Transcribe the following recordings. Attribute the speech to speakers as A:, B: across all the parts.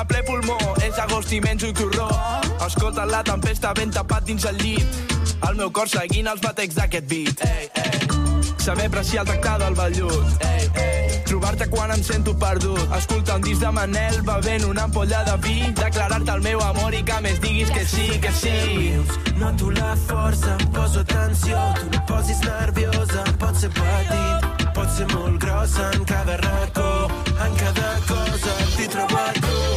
A: a ple pulmó, és agost i menjo torró. Escolta la tempesta ben tapat dins el llit. El meu cor seguint els batecs d'aquest beat. Ei, ei. Saber apreciar el tractar del vellut. Ei, ei. Trobar-te quan em sento perdut. Escolta un disc de Manel bevent una ampolla de vi. Declarar-te el meu amor i que més diguis que sí, que sí.
B: Noto la força, poso atenció, tu no posis nerviosa, pot ser petit, pot ser molt grossa en cada racó, en cada cosa t'hi trobo a tu.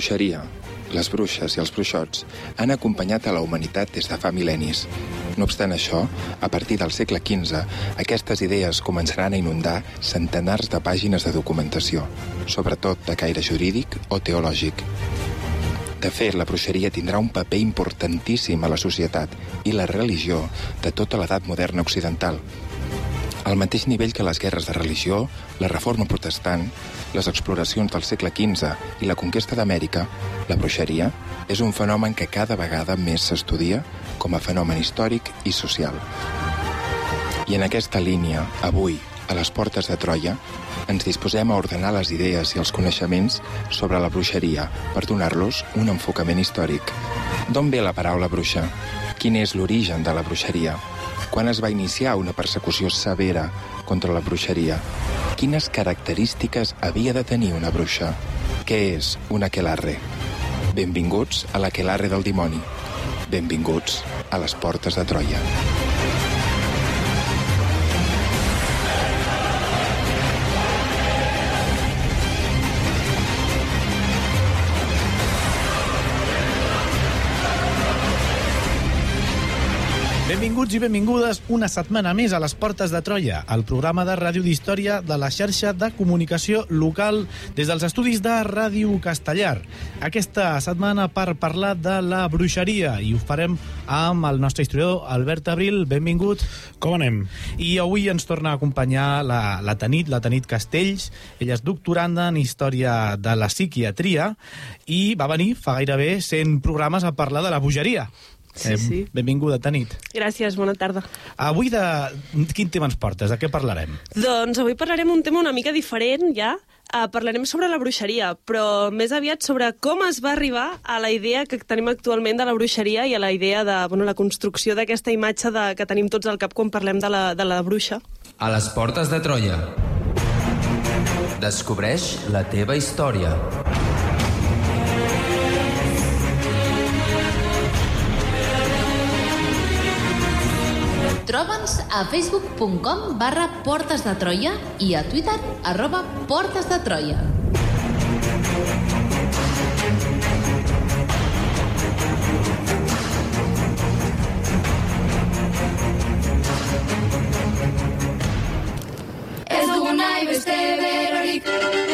C: Bruixeria, les bruixes i els bruixots han acompanyat a la humanitat des de fa mil·lennis. No obstant això, a partir del segle XV, aquestes idees començaran a inundar centenars de pàgines de documentació, sobretot de caire jurídic o teològic. De fet, la bruixeria tindrà un paper importantíssim a la societat i la religió de tota l'edat moderna occidental, al mateix nivell que les guerres de religió, la reforma protestant, les exploracions del segle XV i la conquesta d'Amèrica, la bruixeria és un fenomen que cada vegada més s'estudia com a fenomen històric i social. I en aquesta línia, avui, a les portes de Troia, ens disposem a ordenar les idees i els coneixements sobre la bruixeria per donar-los un enfocament històric. D'on ve la paraula bruixa? Quin és l'origen de la bruixeria? Quan es va iniciar una persecució severa contra la bruixeria? Quines característiques havia de tenir una bruixa? Què és una aquelarre? Benvinguts a l'aquelarre del dimoni. Benvinguts a les portes de Troia.
D: Benvinguts i benvingudes una setmana més a les Portes de Troia, el programa de ràdio d'història de la xarxa de comunicació local des dels estudis de Ràdio Castellar. Aquesta setmana per parlar de la bruixeria i ho farem amb el nostre historiador Albert Abril. Benvingut.
E: Com anem?
D: I avui ens torna a acompanyar la, la Tanit, la Tanit Castells. Ella és doctoranda en Història de la Psiquiatria i va venir fa gairebé 100 programes a parlar de la bogeria.
F: Sí, sí.
D: Benvinguda, Tanit.
F: Gràcies, bona tarda.
D: Avui de... Quin tema ens portes? De què parlarem?
F: Doncs avui parlarem un tema una mica diferent, ja. Uh, parlarem sobre la bruixeria, però més aviat sobre com es va arribar a la idea que tenim actualment de la bruixeria i a la idea de bueno, la construcció d'aquesta imatge de, que tenim tots al cap quan parlem de la, de la bruixa.
G: A les portes de Troia. Descobreix la teva història.
H: Troba'ns a facebook.com barra Portes de Troia i a Twitter arroba Portes de Troia.
I: Ez dugu nahi beste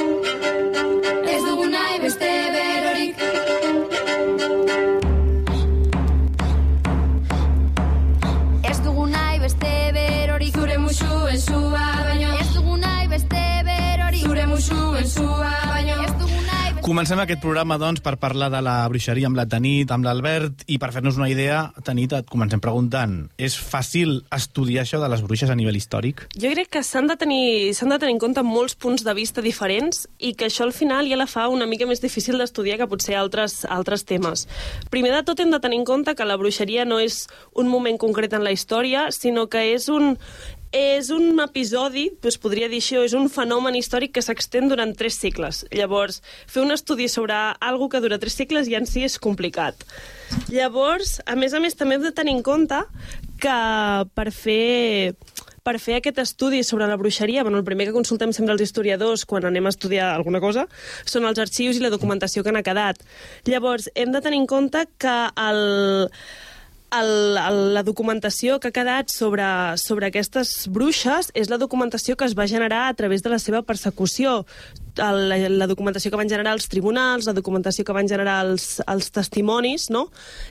D: Comencem aquest programa, doncs, per parlar de la bruixeria amb la Tanit, amb l'Albert, i per fer-nos una idea, Tanit, et comencem preguntant, és fàcil estudiar això de les bruixes a nivell històric?
F: Jo crec que s'han de, tenir, de tenir en compte molts punts de vista diferents i que això al final ja la fa una mica més difícil d'estudiar que potser altres, altres temes. Primer de tot hem de tenir en compte que la bruixeria no és un moment concret en la història, sinó que és un, és un episodi, doncs podria dir això, és un fenomen històric que s'extén durant tres segles. Llavors, fer un estudi sobre algo que dura tres segles ja en si és complicat. Llavors, a més a més, també hem de tenir en compte que per fer per fer aquest estudi sobre la bruixeria, bueno, el primer que consultem sempre els historiadors quan anem a estudiar alguna cosa són els arxius i la documentació que n'ha quedat. Llavors, hem de tenir en compte que el, el, el, la documentació que ha quedat sobre, sobre aquestes bruixes és la documentació que es va generar a través de la seva persecució. El, la, la documentació que van generar els tribunals, la documentació que van generar els, els testimonis, no?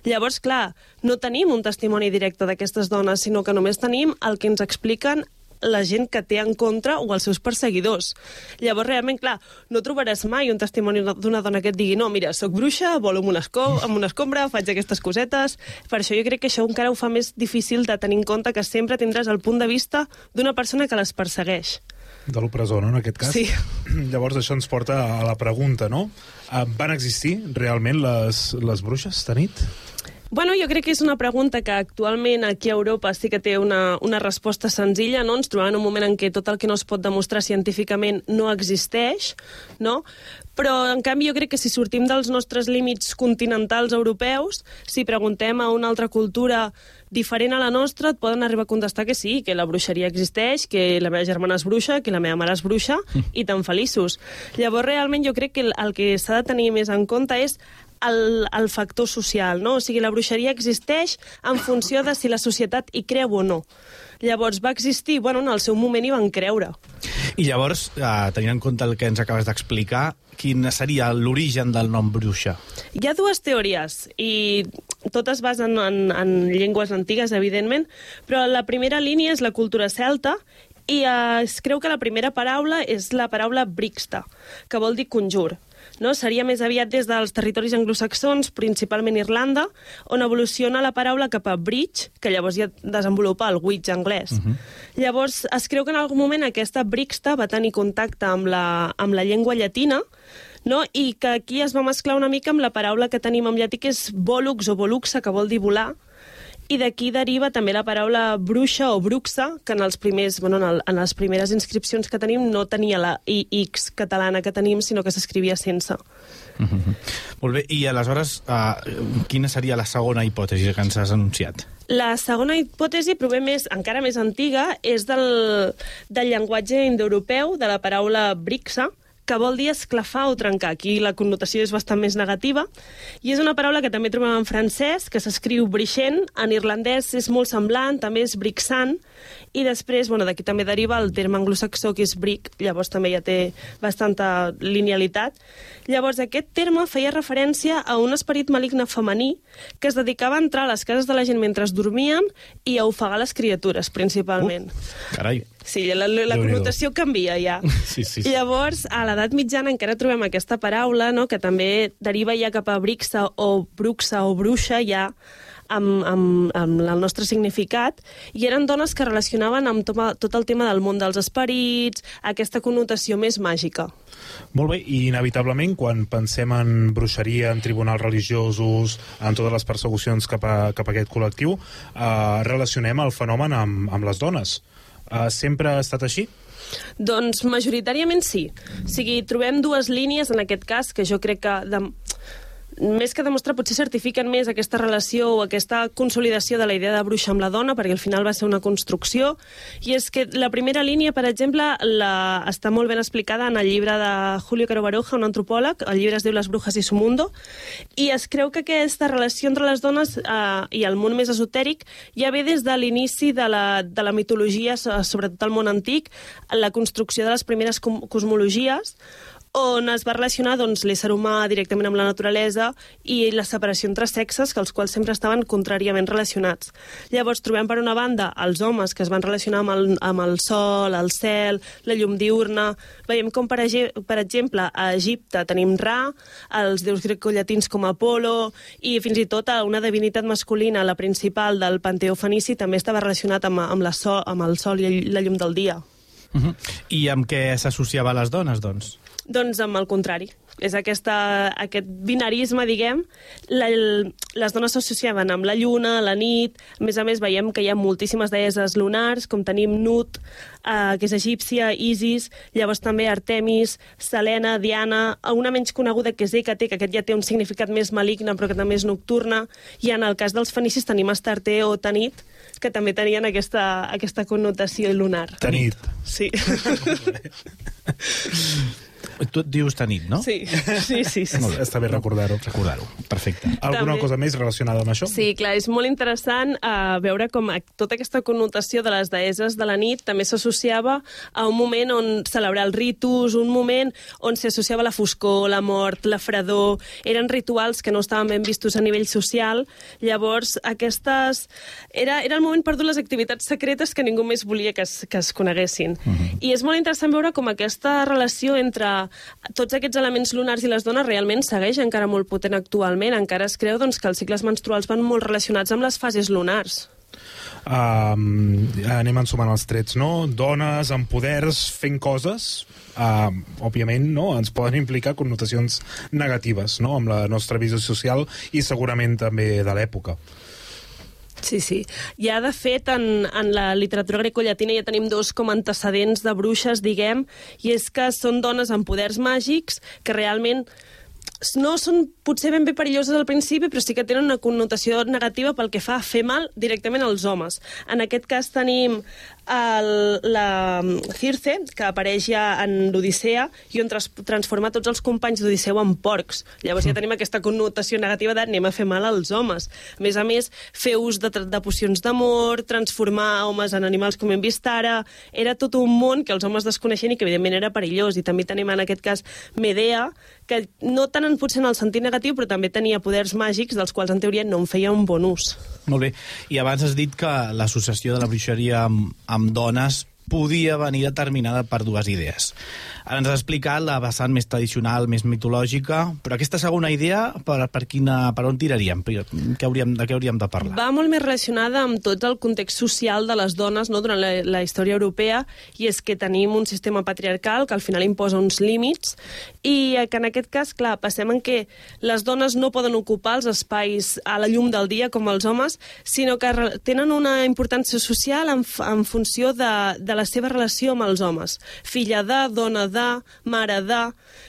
F: Llavors, clar, no tenim un testimoni directe d'aquestes dones, sinó que només tenim el que ens expliquen la gent que té en contra o els seus perseguidors. Llavors, realment, clar, no trobaràs mai un testimoni d'una dona que et digui no, mira, sóc bruixa, volo amb una, esco amb una escombra, faig aquestes cosetes... Per això jo crec que això encara ho fa més difícil de tenir en compte que sempre tindràs el punt de vista d'una persona que les persegueix.
E: De l'opressor, no?, en aquest cas.
F: Sí.
E: Llavors això ens porta a la pregunta, no? Uh, van existir realment les, les bruixes, Tanit?
F: Bueno, jo crec que és una pregunta que actualment aquí a Europa sí que té una, una resposta senzilla, no? Ens trobem en un moment en què tot el que no es pot demostrar científicament no existeix, no? Però, en canvi, jo crec que si sortim dels nostres límits continentals europeus, si preguntem a una altra cultura diferent a la nostra, et poden arribar a contestar que sí, que la bruixeria existeix, que la meva germana és bruixa, que la meva mare és bruixa, i tan feliços. Llavors, realment, jo crec que el, el que s'ha de tenir més en compte és el, el factor social, no? O sigui, la bruixeria existeix en funció de si la societat hi creu o no. Llavors va existir, bueno, en el seu moment hi van creure.
D: I llavors, eh, tenint en compte el que ens acabes d'explicar, quin seria l'origen del nom bruixa?
F: Hi ha dues teories, i totes basen en, en llengües antigues, evidentment, però la primera línia és la cultura celta, i eh, es creu que la primera paraula és la paraula brixta, que vol dir conjur no? seria més aviat des dels territoris anglosaxons, principalment Irlanda, on evoluciona la paraula cap a bridge, que llavors ja desenvolupa el witch anglès. Uh -huh. Llavors, es creu que en algun moment aquesta brixta va tenir contacte amb la, amb la llengua llatina, no? i que aquí es va mesclar una mica amb la paraula que tenim en llatí, que és volux o voluxa, que vol dir volar, i d'aquí deriva també la paraula bruixa o bruxa, que en, els primers, bueno, en, el, en les primeres inscripcions que tenim no tenia la IX catalana que tenim, sinó que s'escrivia sense.
D: Mm -hmm. Molt bé, i aleshores, uh, quina seria la segona hipòtesi que ens has anunciat?
F: La segona hipòtesi, prové més, encara més antiga, és del, del llenguatge indoeuropeu, de la paraula brixa, que vol dir esclafar o trencar. Aquí la connotació és bastant més negativa. I és una paraula que també trobem en francès, que s'escriu brixent, en irlandès és molt semblant, també és brixant, i després, bueno, d'aquí també deriva el terme anglosaxó, que és brick, llavors també ja té bastanta linealitat. Llavors, aquest terme feia referència a un esperit maligne femení que es dedicava a entrar a les cases de la gent mentre dormien i a ofegar les criatures, principalment.
D: Uh, carai.
F: Sí, la, la, la connotació canvia ja.
D: Sí, sí, sí.
F: Llavors, a l'edat mitjana encara trobem aquesta paraula, no?, que també deriva ja cap a brixa o bruxa o bruixa, ja amb, amb, amb el nostre significat, i eren dones que relacionaven amb tot, tot el tema del món dels esperits, aquesta connotació més màgica.
E: Molt bé, i inevitablement, quan pensem en bruixeria, en tribunals religiosos, en totes les persecucions cap a, cap a aquest col·lectiu, eh, relacionem el fenomen amb, amb les dones. Uh, sempre ha estat així?
F: Doncs majoritàriament sí. O sigui, trobem dues línies en aquest cas que jo crec que de, més que demostrar, potser certifiquen més aquesta relació o aquesta consolidació de la idea de bruixa amb la dona, perquè al final va ser una construcció, i és que la primera línia, per exemple, la, està molt ben explicada en el llibre de Julio Caro Baroja, un antropòleg, el llibre es diu Les brujas i su mundo, i es creu que aquesta relació entre les dones eh, i el món més esotèric ja ve des de l'inici de, la, de la mitologia, sobretot el món antic, la construcció de les primeres cosmologies, on es va relacionar doncs, l'ésser humà directament amb la naturalesa i la separació entre sexes, que els quals sempre estaven contràriament relacionats. Llavors trobem per una banda els homes que es van relacionar amb el, amb el sol, el cel, la llum diurna... Veiem com, per, per exemple, a Egipte tenim Ra, els déus grecollatins com Apolo, i fins i tot una divinitat masculina, la principal del panteó fenici, també estava relacionat amb, amb, la sol, amb el sol i la llum del dia.
D: Uh -huh. I amb què s'associava les dones, doncs?
F: Doncs amb el contrari. És aquesta, aquest binarisme, diguem. La, les dones s'associaven amb la lluna, la nit... A més a més, veiem que hi ha moltíssimes deeses lunars, com tenim Nut, eh, que és egípcia, Isis, llavors també Artemis, Selena, Diana, una menys coneguda que és Hecate, que aquest ja té un significat més maligne, però que també és nocturna, i en el cas dels fenicis tenim Astarte o Tanit, que també tenien aquesta, aquesta connotació lunar.
E: Tanit.
F: Sí.
D: Tu et dius Tanit, no?
F: Sí, sí, sí. sí.
E: Molt bé, Està bé recordar-ho.
D: Recordar-ho. Perfecte.
E: Alguna
F: També.
E: cosa més relacionada amb això?
F: Sí, clar, és molt interessant uh, veure com a- tota aquesta connotació de les deeses de la nit també s'associava a un moment on celebrar els ritus, un moment on s'associava la foscor, la mort, la fredor... Eren rituals que no estaven ben vistos a nivell social. Llavors, aquestes... Era, era el moment per dur les activitats secretes que ningú més volia que es, que es coneguessin. I és molt interessant veure com aquesta relació entre tots aquests elements lunars i les dones realment segueix encara molt potent actualment. Encara es creu doncs, que els cicles menstruals van molt relacionats amb les fases lunars.
E: Um, anem ensumant els trets, no? Dones amb poders fent coses, uh, òbviament, no? ens poden implicar connotacions negatives, no?, amb la nostra visió social i segurament també de l'època.
F: Sí, sí. Ja, de fet, en, en la literatura grecollatina ja tenim dos com antecedents de bruixes, diguem, i és que són dones amb poders màgics que realment no són potser ben bé perilloses al principi, però sí que tenen una connotació negativa pel que fa a fer mal directament als homes. En aquest cas tenim el, la Circe, que apareix ja en l'Odissea, i on trans transforma tots els companys d'Odisseu en porcs. Llavors ja tenim aquesta connotació negativa de anem a fer mal als homes. A més a més, fer ús de, de pocions d'amor, transformar homes en animals com hem vist ara... Era tot un món que els homes desconeixien i que evidentment era perillós. I també tenim en aquest cas Medea, que no tant en potser en el sentit negatiu, però també tenia poders màgics dels quals en teoria no en feia un bon ús.
D: Molt bé. I abans has dit que l'associació de la bruixeria amb, amb dones podia venir determinada per dues idees. Ara ens has explicat la vessant més tradicional, més mitològica, però aquesta segona idea, per, per, quina, per on tiraríem? Què hauríem, de què hauríem de parlar?
F: Va molt més relacionada amb tot el context social de les dones no, durant la, la història europea, i és que tenim un sistema patriarcal que al final imposa uns límits, i eh, que en aquest cas, clar, passem en què les dones no poden ocupar els espais a la llum del dia com els homes, sinó que tenen una importància social en, en funció de, de la seva relació amb els homes. Filla de, dona de, mare de...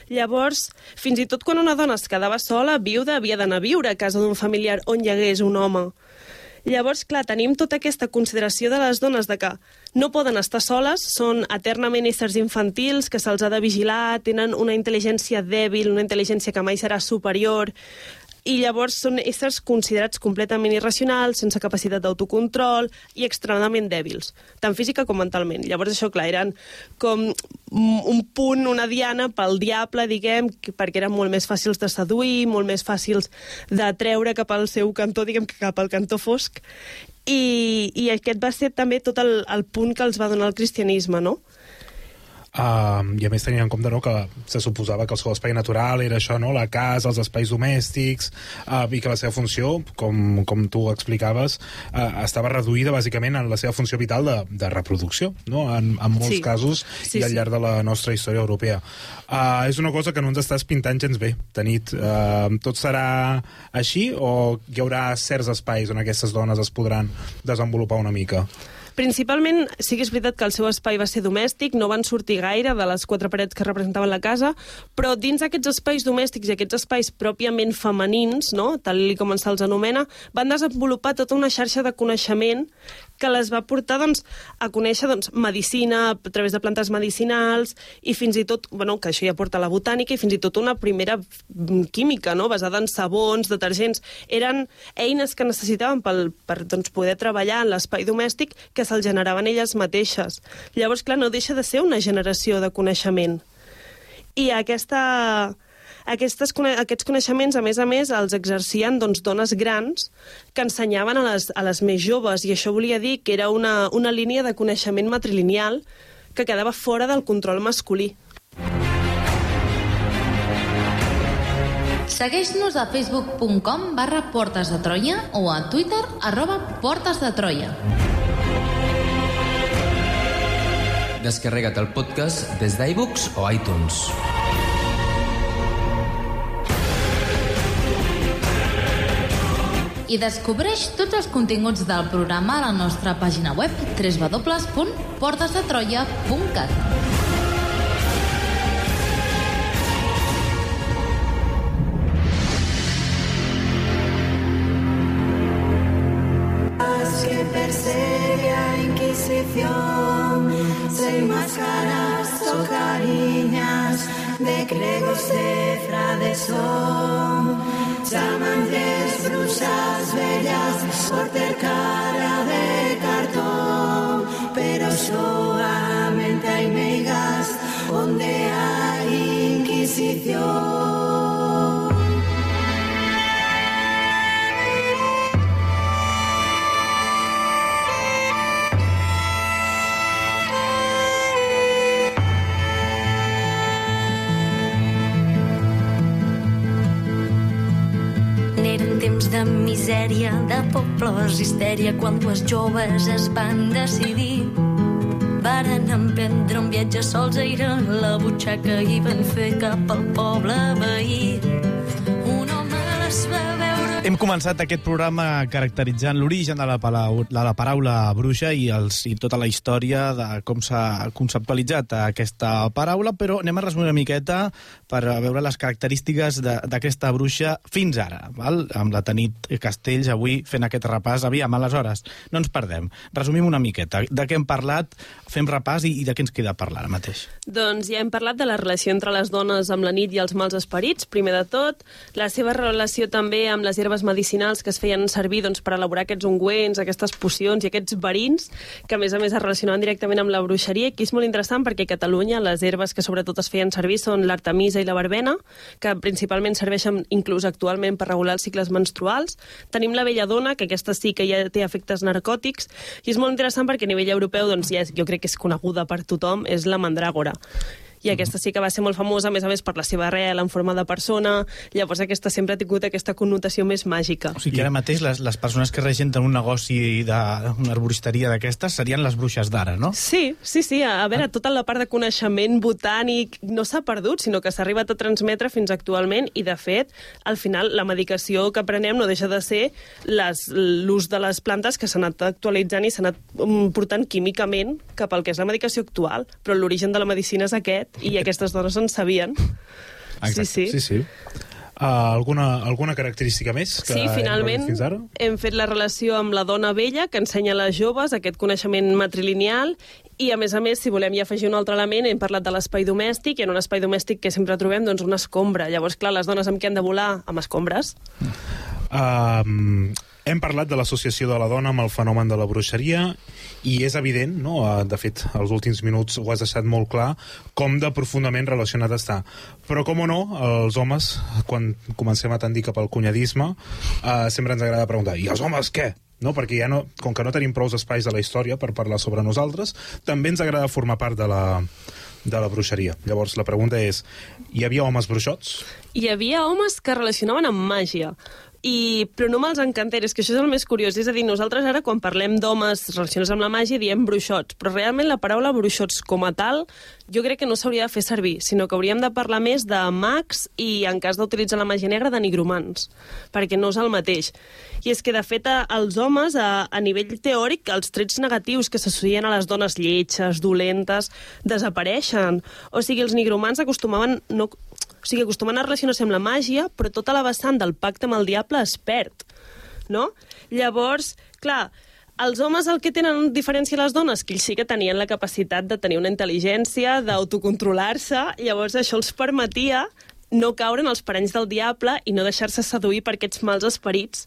F: Llavors, fins i tot quan una dona es quedava sola, viuda, havia d'anar a viure a casa d'un familiar on hi hagués un home. Llavors, clar, tenim tota aquesta consideració de les dones de que no poden estar soles, són eternament éssers infantils, que se'ls ha de vigilar, tenen una intel·ligència dèbil, una intel·ligència que mai serà superior, i llavors són éssers considerats completament irracionals, sense capacitat d'autocontrol i extremadament dèbils, tant física com mentalment. Llavors això, clar, eren com un punt, una diana pel diable, diguem, perquè eren molt més fàcils de seduir, molt més fàcils de treure cap al seu cantó, diguem, que cap al cantó fosc. I, i aquest va ser també tot el, el punt que els va donar el cristianisme, no?
E: Uh, I a més tenint en compte no, que se suposava que el seu espai natural era això, no, la casa, els espais domèstics, uh, i que la seva funció, com, com tu explicaves, uh, estava reduïda bàsicament en la seva funció vital de, de reproducció, no? en, en molts
F: Sí.
E: casos
F: Sí,
E: i al
F: sí.
E: llarg de la nostra història europea. Uh, és una cosa que no ens estàs pintant gens bé, Tanit. Uh, tot serà així o hi haurà certs espais on aquestes dones es podran desenvolupar una mica?
F: Principalment, sí que és veritat que el seu espai va ser domèstic, no van sortir gaire de les quatre parets que representaven la casa, però dins aquests espais domèstics i aquests espais pròpiament femenins, no? tal com se'ls anomena, van desenvolupar tota una xarxa de coneixement que les va portar doncs, a conèixer doncs, medicina a través de plantes medicinals i fins i tot, bueno, que això ja porta la botànica, i fins i tot una primera mm, química, no? basada en sabons, detergents. Eren eines que necessitaven pel, per doncs, poder treballar en l'espai domèstic que se'ls generaven elles mateixes. Llavors, clar, no deixa de ser una generació de coneixement. I aquesta, aquestes, aquests coneixements, a més a més, els exercien doncs, dones grans que ensenyaven a les, a les més joves, i això volia dir que era una, una línia de coneixement matrilineal que quedava fora del control masculí.
H: Segueix-nos a facebook.com barra Portes de Troia o a Twitter arroba Portes de Troia.
G: Descarrega't el podcast des d'iBooks o iTunes.
H: I descobreix tots els continguts del programa a la nostra pàgina web www.portesdetroia.cat
J: que de cregos de fradeson. Llaman tres brujas bellas por cara de cartón, pero solamente hay megas donde hay inquisición.
K: Temps de misèria, de pobles histèria, quan dues joves es van decidir. Varen emprendre un viatge sols a la butxaca i van fer cap al poble veí.
D: Hem començat aquest programa caracteritzant l'origen de, la de la paraula bruixa i, els, i tota la història de com s'ha conceptualitzat aquesta paraula, però anem a resumir una miqueta per veure les característiques d'aquesta bruixa fins ara, val? amb la Tanit Castells avui fent aquest repàs. Aviam, aleshores, no ens perdem. Resumim una miqueta. De què hem parlat, fem repàs i, i de què ens queda parlar ara mateix.
F: Doncs ja hem parlat de la relació entre les dones amb la nit i els mals esperits, primer de tot, la seva relació també amb les herbes medicinals que es feien servir doncs, per elaborar aquests ungüents, aquestes pocions i aquests verins, que a més a més es relacionaven directament amb la bruixeria, aquí és molt interessant perquè a Catalunya les herbes que sobretot es feien servir són l'artemisa i la verbena, que principalment serveixen inclús actualment per regular els cicles menstruals. Tenim la belladona, que aquesta sí que ja té efectes narcòtics, i és molt interessant perquè a nivell europeu doncs, ja és, jo crec que és coneguda per tothom, és la mandràgora i aquesta sí que va ser molt famosa, a més a més, per la seva arrel en forma de persona, llavors aquesta sempre ha tingut aquesta connotació més màgica.
D: O sigui que ara mateix les, les persones que regenten un negoci d'una arboristeria d'aquestes serien les bruixes d'ara, no?
F: Sí, sí, sí. A, a veure, tota la part de coneixement botànic no s'ha perdut, sinó que s'ha arribat a transmetre fins actualment i, de fet, al final, la medicació que prenem no deixa de ser l'ús de les plantes que s'ha anat actualitzant i s'ha anat mm, portant químicament cap al que és la medicació actual, però l'origen de la medicina és aquest i aquestes dones en sabien. Sí, sí.
E: sí, sí. Uh, alguna, alguna característica més que
F: Sí,
E: hem
F: finalment
E: rebut fins ara?
F: hem fet la relació amb la dona vella que ensenya a les joves aquest coneixement matrilineal i, a més a més, si volem ja afegir un altre element, hem parlat de l'espai domèstic i en un espai domèstic que sempre trobem doncs, una escombra. Llavors, clar, les dones amb què han de volar? Amb escombres.
E: Um, hem parlat de l'associació de la dona amb el fenomen de la bruixeria i és evident, no? Eh, de fet, als últims minuts ho has deixat molt clar, com de profundament relacionat està. Però, com o no, els homes, quan comencem a tendir cap al cunyadisme, uh, sempre ens agrada preguntar, i els homes què? No? Perquè ja no, com que no tenim prous espais de la història per parlar sobre nosaltres, també ens agrada formar part de la, de la bruixeria. Llavors, la pregunta és, hi havia homes bruixots?
F: Hi havia homes que relacionaven amb màgia, i, però no amb els encanteris, que això és el més curiós. És a dir, nosaltres ara, quan parlem d'homes relacionats amb la màgia, diem bruixots, però realment la paraula bruixots com a tal jo crec que no s'hauria de fer servir, sinó que hauríem de parlar més de mags i, en cas d'utilitzar la màgia negra, de nigromants, perquè no és el mateix. I és que, de fet, els homes, a, a nivell teòric, els trets negatius que s'associen a les dones lletges, dolentes, desapareixen. O sigui, els nigromants acostumaven... No, o sigui, acostumen a relacionar-se amb la màgia, però tota la vessant del pacte amb el diable es perd, no? Llavors, clar, els homes el que tenen diferència a les dones, que ells sí que tenien la capacitat de tenir una intel·ligència, d'autocontrolar-se, llavors això els permetia no caure en els parenys del diable i no deixar-se seduir per aquests mals esperits.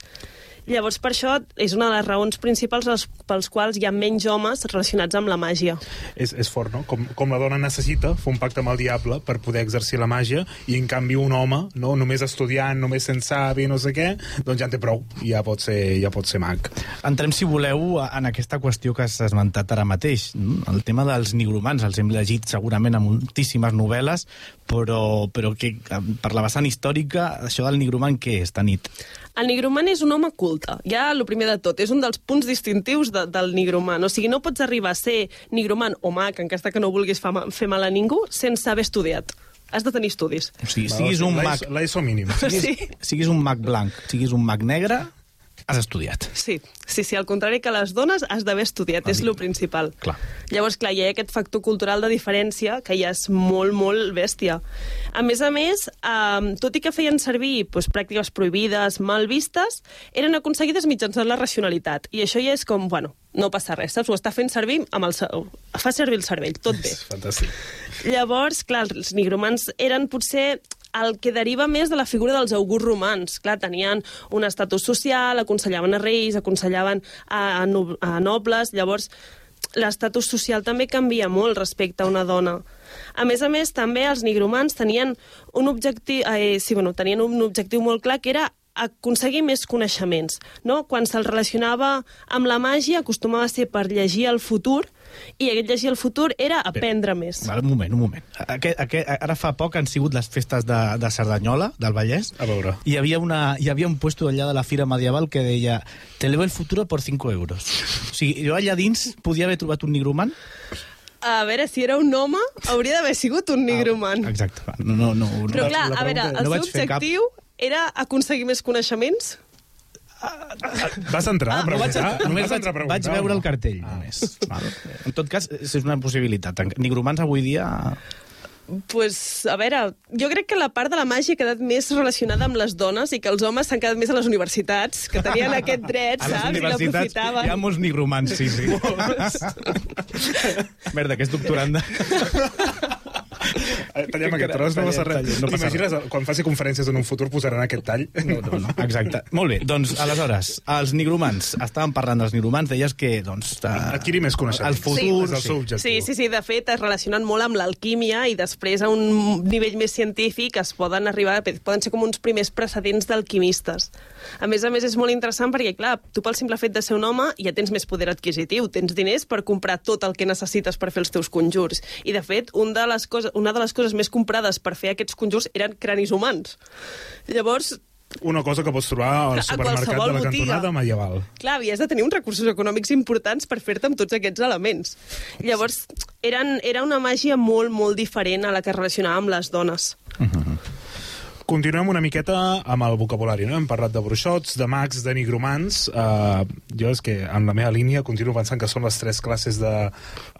F: Llavors, per això, és una de les raons principals pels quals hi ha menys homes relacionats amb la màgia.
E: és, és fort, no? Com, com la dona necessita fer un pacte amb el diable per poder exercir la màgia i, en canvi, un home, no? només estudiant, només sent savi, no sé què, doncs ja en té prou, i ja pot ser, ja pot ser mag.
D: Entrem, si voleu, en aquesta qüestió que has esmentat ara mateix. El tema dels nigromants, els hem llegit segurament en moltíssimes novel·les, però, però que, per la vessant històrica, això del nigromant què és, Tanit?
F: El nigromant és un home culte, ja el primer de tot, és un dels punts distintius de, del nigromant. O sigui, no pots arribar a ser nigromant o mag, en cas que no vulguis fa, fer mal a ningú, sense haver estudiat. Has de tenir estudis.
D: O sigui, siguis un mag...
E: L'ESO mínim.
D: Siguis,
F: Sí.
D: siguis un mag blanc, siguis un mag negre, Has estudiat.
F: Sí, sí, sí, al contrari que les dones has d'haver estudiat, és lo principal.
D: Clar.
F: Llavors, clar, hi ha aquest factor cultural de diferència que ja és molt, molt bèstia. A més a més, eh, tot i que feien servir doncs, pràctiques prohibides, mal vistes, eren aconseguides mitjançant la racionalitat. I això ja és com, bueno, no passa res, saps? Ho està fent servir amb el... Fa servir el cervell, tot bé.
E: Fantàstic.
F: Llavors, clar, els nigromants eren potser el que deriva més de la figura dels augurs romans. Clar, tenien un estatus social, aconsellaven a reis, aconsellaven a, a, no- a nobles, llavors l'estatus social també canvia molt respecte a una dona. A més a més, també els nigromans tenien un objectiu, eh, sí, bueno, tenien un objectiu molt clar, que era aconseguir més coneixements. No? Quan se'l relacionava amb la màgia, acostumava a ser per llegir el futur, i aquest llegir el futur era aprendre més.
D: Val, un moment, un moment. Aquest, aquest, ara fa poc han sigut les festes de, de Cerdanyola, del Vallès.
E: A veure.
D: Hi havia, una, hi havia un puesto allà de la fira medieval que deia te leo el futuro por 5 euros. O sigui, jo allà dins podia haver trobat un nigromant.
F: A veure, si era un home, hauria d'haver sigut un nigromant.
D: Exacte. No, no, no,
F: Però clar,
D: la
F: a veure, el
D: no
F: seu
D: fer cap-
F: objectiu era aconseguir més coneixements?
E: Vas entrar a
D: No vaig,
E: preguntar?
D: només
E: Vas
D: vaig,
E: entrar a preguntar,
D: vaig veure
E: no?
D: el cartell, només. Val? En tot cas, és una possibilitat. Nigromants avui dia...
F: pues, a veure, jo crec que la part de la màgia ha quedat més relacionada amb les dones i que els homes s'han quedat més a les universitats, que tenien aquest dret,
D: A les
F: saps? I l'aprofitaven.
D: hi ha molts nigromants, sí, sí. Merda, que és doctoranda.
E: Eh, Tallem aquest tros, no passa res.
D: No passa
E: T'imagines, quan faci conferències en un futur posaran aquest tall?
D: No, no, no. Exacte. Molt bé, doncs, aleshores, els nigromants. Estàvem parlant dels nigromants, deies que, doncs... De...
E: Adquirir més coneixements.
D: El futur...
E: És el seu objectiu.
F: Sí, sí, sí, de fet es relacionen molt amb l'alquímia i després a un nivell més científic es poden arribar, poden ser com uns primers precedents d'alquimistes. A més a més és molt interessant perquè, clar, tu pel simple fet de ser un home ja tens més poder adquisitiu, tens diners per comprar tot el que necessites per fer els teus conjurs. I, de fet, un de les coses, una de les coses més comprades per fer aquests conjurs eren cranis humans. Llavors,
E: Una cosa que pots trobar al supermercat de la
F: botiga.
E: cantonada medieval.
F: Clar, havies de tenir uns recursos econòmics importants per fer-te amb tots aquests elements. Llavors, eren, era una màgia molt, molt diferent a la que es relacionava amb les dones.
E: Continuem una miqueta amb el vocabulari, no? Hem parlat de bruixots, de mags, de nigromants. Uh, jo és que, en la meva línia, continuo pensant que són les tres classes de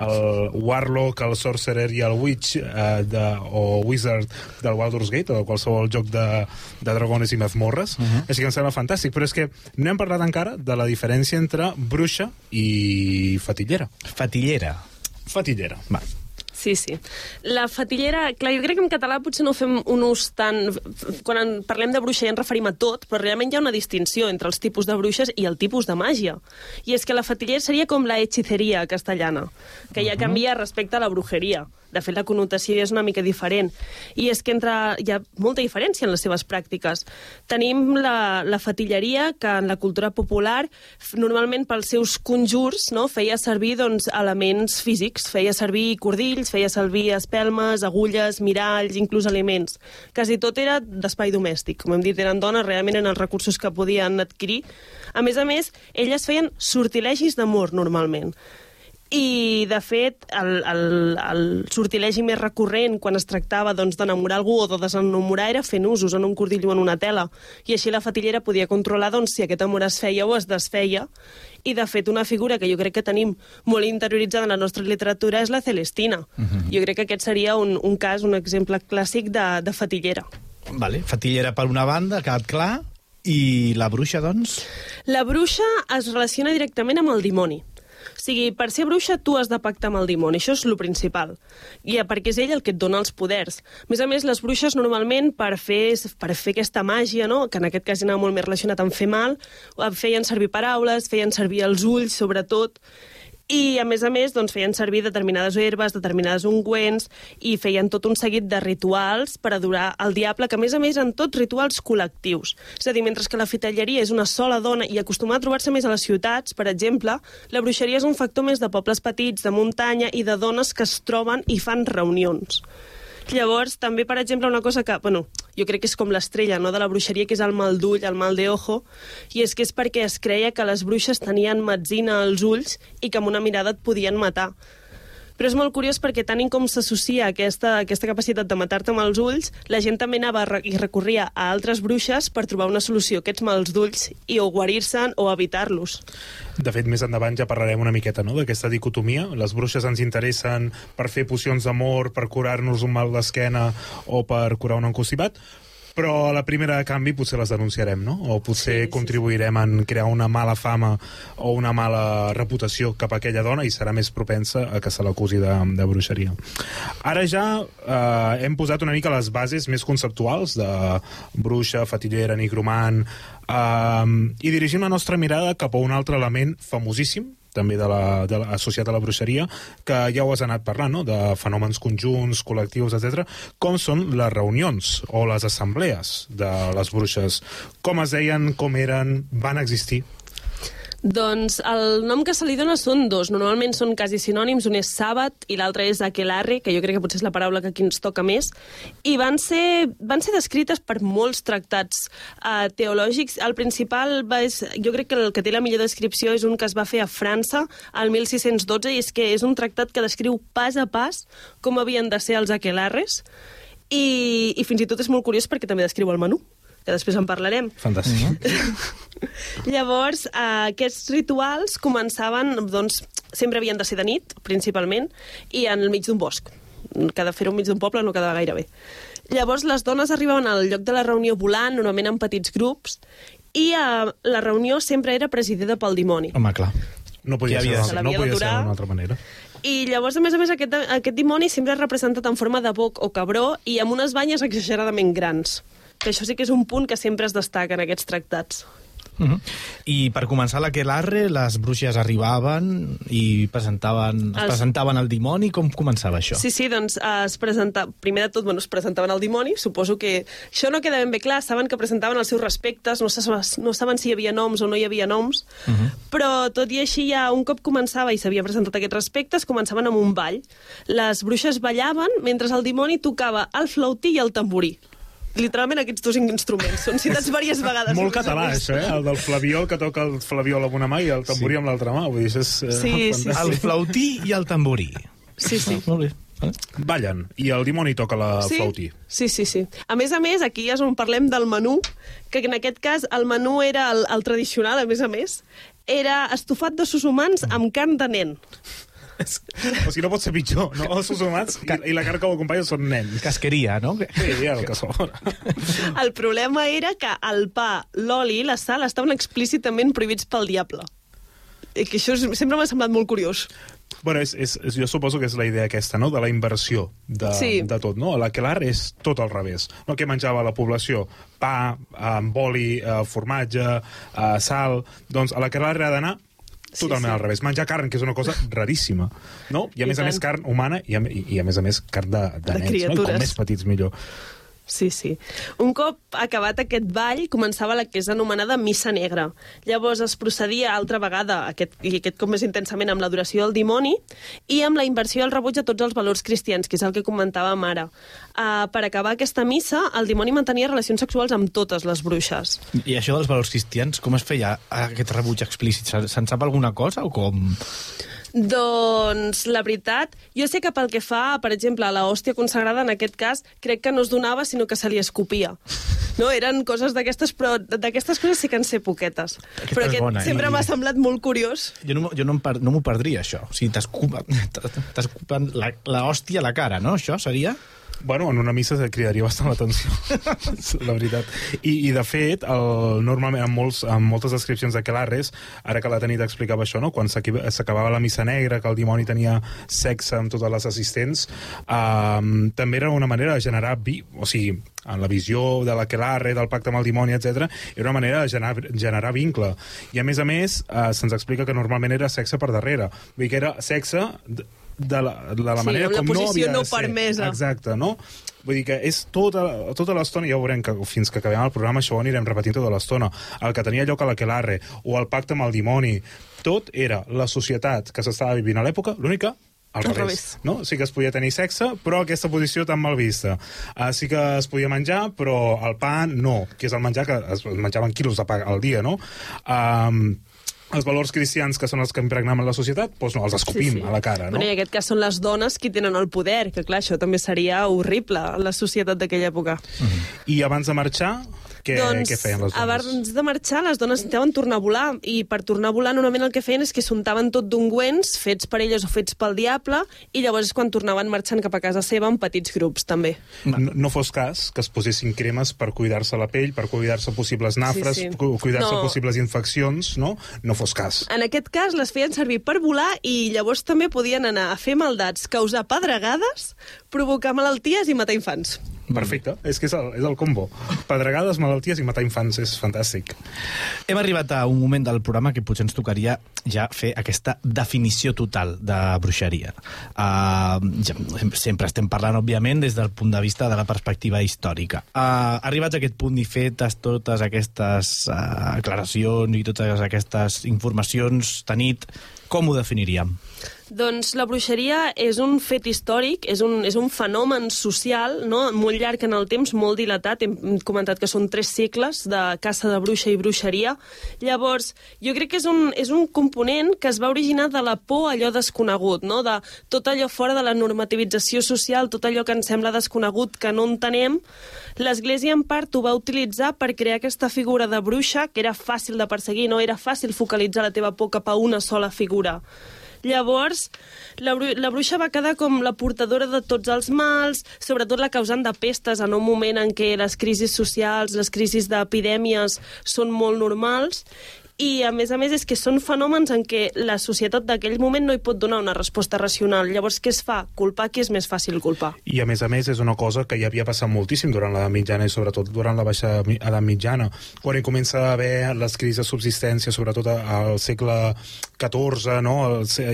E: el Warlock, el Sorcerer i el Witch uh, de, o Wizard del Baldur's Gate o de qualsevol joc de, de dragones i mazmorres. Uh -huh. Així que em sembla fantàstic. Però és que no hem parlat encara de la diferència entre bruixa i fatillera.
D: Fatillera.
E: Fatillera.
D: Va.
F: Sí, sí. La fatillera, clar, jo crec que en català potser no fem un ús tan... Quan en parlem de bruixa ja ens referim a tot, però realment hi ha una distinció entre els tipus de bruixes i el tipus de màgia. I és que la fatillera seria com la hechiceria castellana, que ja canvia respecte a la brujeria. De fet, la connotació és una mica diferent. I és que entre, hi ha molta diferència en les seves pràctiques. Tenim la, la fatilleria, que en la cultura popular, normalment pels seus conjurs, no, feia servir doncs, elements físics, feia servir cordills, feia servir espelmes, agulles, miralls, inclús aliments. Quasi tot era d'espai domèstic. Com hem dit, eren dones, realment eren els recursos que podien adquirir. A més a més, elles feien sortilegis d'amor, normalment. I, de fet, el, el, el sortilegi més recurrent quan es tractava doncs, d'enamorar algú o de desenamorar era fent usos en un cordill o en una tela. I així la fatillera podia controlar doncs, si aquest amor es feia o es desfeia. I, de fet, una figura que jo crec que tenim molt interioritzada en la nostra literatura és la Celestina. Uh -huh. Jo crec que aquest seria un, un cas, un exemple clàssic de, de fatillera.
D: Vale. Fatillera per una banda, ha quedat clar. I la bruixa, doncs?
F: La bruixa es relaciona directament amb el dimoni. O sigui, per ser bruixa tu has de pactar amb el dimoni, això és lo principal. I eh, perquè és ell el que et dona els poders. A més a més, les bruixes normalment per fer, per fer aquesta màgia, no? que en aquest cas anava molt més relacionat amb fer mal, eh, feien servir paraules, feien servir els ulls, sobretot, i, a més a més, doncs, feien servir determinades herbes, determinades ungüents, i feien tot un seguit de rituals per adorar el diable, que, a més a més, en tots rituals col·lectius. És a dir, mentre que la fitelleria és una sola dona i acostumada a trobar-se més a les ciutats, per exemple, la bruixeria és un factor més de pobles petits, de muntanya i de dones que es troben i fan reunions. Llavors, també, per exemple, una cosa que, bueno, jo crec que és com l'estrella no, de la bruixeria, que és el mal d'ull, el mal de ojo, i és que és perquè es creia que les bruixes tenien metzina als ulls i que amb una mirada et podien matar. Però és molt curiós perquè tant com s'associa aquesta, aquesta capacitat de matar-te amb els ulls, la gent també anava i recorria a altres bruixes per trobar una solució a aquests mals d'ulls i o guarir-se'n o evitar-los.
E: De fet, més endavant ja parlarem una miqueta no? d'aquesta dicotomia. Les bruixes ens interessen per fer pocions d'amor, per curar-nos un mal d'esquena o per curar un encostipat, però a la primera de canvi potser les denunciarem, no? O potser sí, sí, contribuirem en crear una mala fama o una mala reputació cap a aquella dona i serà més propensa a que se l'acusi de, de bruixeria. Ara ja eh, hem posat una mica les bases més conceptuals de bruixa, fatillera, nigromant, eh, i dirigim la nostra mirada cap a un altre element famosíssim també de la, de la, associat a la bruixeria, que ja ho has anat parlant, no? de fenòmens conjunts, col·lectius, etc. Com són les reunions o les assemblees de les bruixes? Com es deien, com eren, van existir?
F: Doncs el nom que se li dona són dos. Normalment són quasi sinònims. Un és sàbat i l'altre és aquelarre, que jo crec que potser és la paraula que aquí ens toca més. I van ser, van ser descrites per molts tractats uh, teològics. El principal va és, jo crec que el que té la millor descripció és un que es va fer a França al 1612 i és que és un tractat que descriu pas a pas com havien de ser els aquelarres i, i fins i tot és molt curiós perquè també descriu el menú que després en parlarem.
D: Fantàstic. Mm
F: -hmm. Llavors, eh, aquests rituals començaven, doncs, sempre havien de ser de nit, principalment, i en mig d'un bosc. Cada fer-ho enmig d'un poble no quedava gaire bé. Llavors, les dones arribaven al lloc de la reunió volant, normalment en petits grups, i eh, la reunió sempre era presidida pel dimoni.
D: Home, clar.
E: No podia, ser,
F: Se
E: no podia ser d'una altra manera.
F: I llavors, a més a més, aquest, aquest dimoni sempre és representat en forma de boc o cabró i amb unes banyes exageradament grans. Que això sí que és un punt que sempre es destaca en aquests tractats.
D: Uh -huh. I per començar l'aquelarre, les bruixes arribaven i presentaven, es
F: Els-
D: presentaven al dimoni. Com començava això?
F: Sí, sí, doncs eh, es presenta... primer de tot bueno, es presentaven al dimoni, suposo que això no queda ben bé clar, saben que presentaven els seus respectes, no, se, no saben si hi havia noms o no hi havia noms,
D: Uh -huh.
F: però tot i així ja un cop començava i s'havia presentat aquests respectes, començaven amb un ball. Les bruixes ballaven mentre el dimoni tocava el flautí i el tamborí. Literalment aquests dos instruments. Són citats diverses vegades.
E: Molt català, això, eh? El del flaviol que toca el flaviol amb una mà i el tamborí sí. amb l'altra mà. Vull dir, això és eh,
F: Sí, sí,
E: fantàstic.
D: El flautí i el tamborí.
F: Sí, sí.
D: Molt bé.
E: Ballen, i el dimoni toca la
F: sí,
E: flautí.
F: Sí, sí, sí. A més a més, aquí és on parlem del menú, que en aquest cas el menú era el, el tradicional, a més a més, era estofat d'ossos humans amb carn de nen.
E: O sigui, no pot ser pitjor, no? Els ossos humans i, i la carn que ho acompanya són nens.
D: Casqueria, no?
E: Sí, ja, el que són.
F: El problema era que el pa, l'oli i la sal estaven explícitament prohibits pel diable. I que això és, sempre m'ha semblat molt curiós.
E: Bueno, és, és, és, jo suposo que és la idea aquesta, no?, de la inversió de,
F: Sí.
E: de tot, no? L'aquelar és tot al revés. No que menjava la població pa, amb oli, eh, formatge, eh, sal... Doncs a l'aquelar ha d'anar totalment
F: sí.
E: al revés. Menjar carn, que és una cosa raríssima, no? I a
F: I
E: més a més
F: tant.
E: carn humana i a, i, a més a més carn de, de,
F: De
E: nens, no? I com
F: criatures.
E: més petits millor.
F: Sí, sí. Un cop acabat aquest ball, començava la que és anomenada Missa Negra. Llavors es procedia altra vegada, aquest, i aquest cop més intensament, amb l'adoració del dimoni i amb la inversió el rebuig de tots els valors cristians, que és el que comentàvem ara. Uh, per acabar aquesta missa, el dimoni mantenia relacions sexuals amb totes les bruixes.
D: I això dels valors cristians, com es feia aquest rebuig explícit? Se- Se'n sap alguna cosa o com?
F: Doncs, la veritat, jo sé que pel que fa, per exemple, a la hòstia consagrada, en aquest cas, crec que no es donava, sinó que se li escopia. No, eren coses d'aquestes, però d'aquestes coses sí que en sé poquetes.
D: Aquesta
F: però aquest
D: bona,
F: sempre
D: i-
F: m'ha semblat molt curiós.
D: Jo no, jo no, per, no m'ho perdria, això. O sigui, t'escupen la, la hòstia a la cara, no? Això seria...
E: Bueno, en una missa se cridaria bastant l'atenció, la veritat. I, I, de fet, el, normalment, en, molts, en moltes descripcions de Quelarres, ara que la Tanit explicava això, no? quan s'acabava la missa negra, que el dimoni tenia sexe amb totes les assistents, um, també era una manera de generar vi, o sigui, en la visió de l'aquelarre, del pacte amb el dimoni, etc, era una manera de generar, generar vincle. I a més a més, uh, se'ns explica que normalment era sexe per darrere. Vull dir que era sexe de, la, de la
F: Sí,
E: manera com no havia
F: no
E: de ser.
F: permesa.
E: Exacte, no? Vull dir que és tota, tota l'estona, ja veurem que fins que acabem el programa això ho anirem repetint tota l'estona, el que tenia lloc a l'aquelarre o el pacte amb el dimoni, tot era la societat que s'estava vivint a l'època, l'única al
F: Al
E: revés,
F: revés.
E: no? Sí que es podia tenir sexe, però aquesta posició tan mal vista. Uh, sí que es podia menjar, però el pa no, que és el menjar que es menjaven quilos de pa al dia, no? Um, els valors cristians que són els que impregnem la societat, doncs no, els escopim sí, sí. a la cara, no?
F: Bueno, I en aquest cas són les dones qui tenen el poder, que clar, això també seria horrible la societat d'aquella època.
E: Mm -hmm. I abans de marxar, què,
F: doncs,
E: què feien les dones?
F: abans de marxar, les dones intentaven tornar a volar, i per tornar a volar normalment el que feien és que s'untaven tot d'ungüents, fets per elles o fets pel diable, i llavors és quan tornaven marxant cap a casa seva en petits grups, també.
E: No, no fos cas que es posessin cremes per cuidar-se la pell, per cuidar-se possibles nafres, sí, sí. cuidar-se no. possibles infeccions, no? No fos cas.
F: En aquest cas les feien servir per volar i llavors també podien anar a fer maldats, causar pedregades, provocar malalties i matar infants.
E: Perfecte, és que és el, és el combo. Pedregades, malalties i matar infants, és fantàstic.
D: Hem arribat a un moment del programa que potser ens tocaria ja fer aquesta definició total de bruixeria. Uh, ja, sempre estem parlant, òbviament, des del punt de vista de la perspectiva històrica. Uh, arribats a aquest punt i fetes totes aquestes uh, aclaracions i totes aquestes informacions, Tanit, com ho definiríem?
F: Doncs la bruixeria és un fet històric, és un, és un fenomen social no? molt llarg en el temps, molt dilatat. Hem comentat que són tres segles de caça de bruixa i bruixeria. Llavors, jo crec que és un, és un component que es va originar de la por allò desconegut, no? de tot allò fora de la normativització social, tot allò que ens sembla desconegut, que no entenem. L'Església, en part, ho va utilitzar per crear aquesta figura de bruixa, que era fàcil de perseguir, no era fàcil focalitzar la teva por cap a una sola figura. Llavors, la, bru la bruixa va quedar com la portadora de tots els mals, sobretot la causant de pestes en un moment en què les crisis socials, les crisis d'epidèmies són molt normals, i a més a més és que són fenòmens en què la societat d'aquell moment no hi pot donar una resposta racional. Llavors, què es fa? Culpar qui és més fàcil culpar.
E: I a més a més és una cosa que ja havia passat moltíssim durant l'edat mitjana i sobretot durant la baixa edat mitjana, quan hi comença a haver les crisis de subsistència, sobretot al segle XIV, no?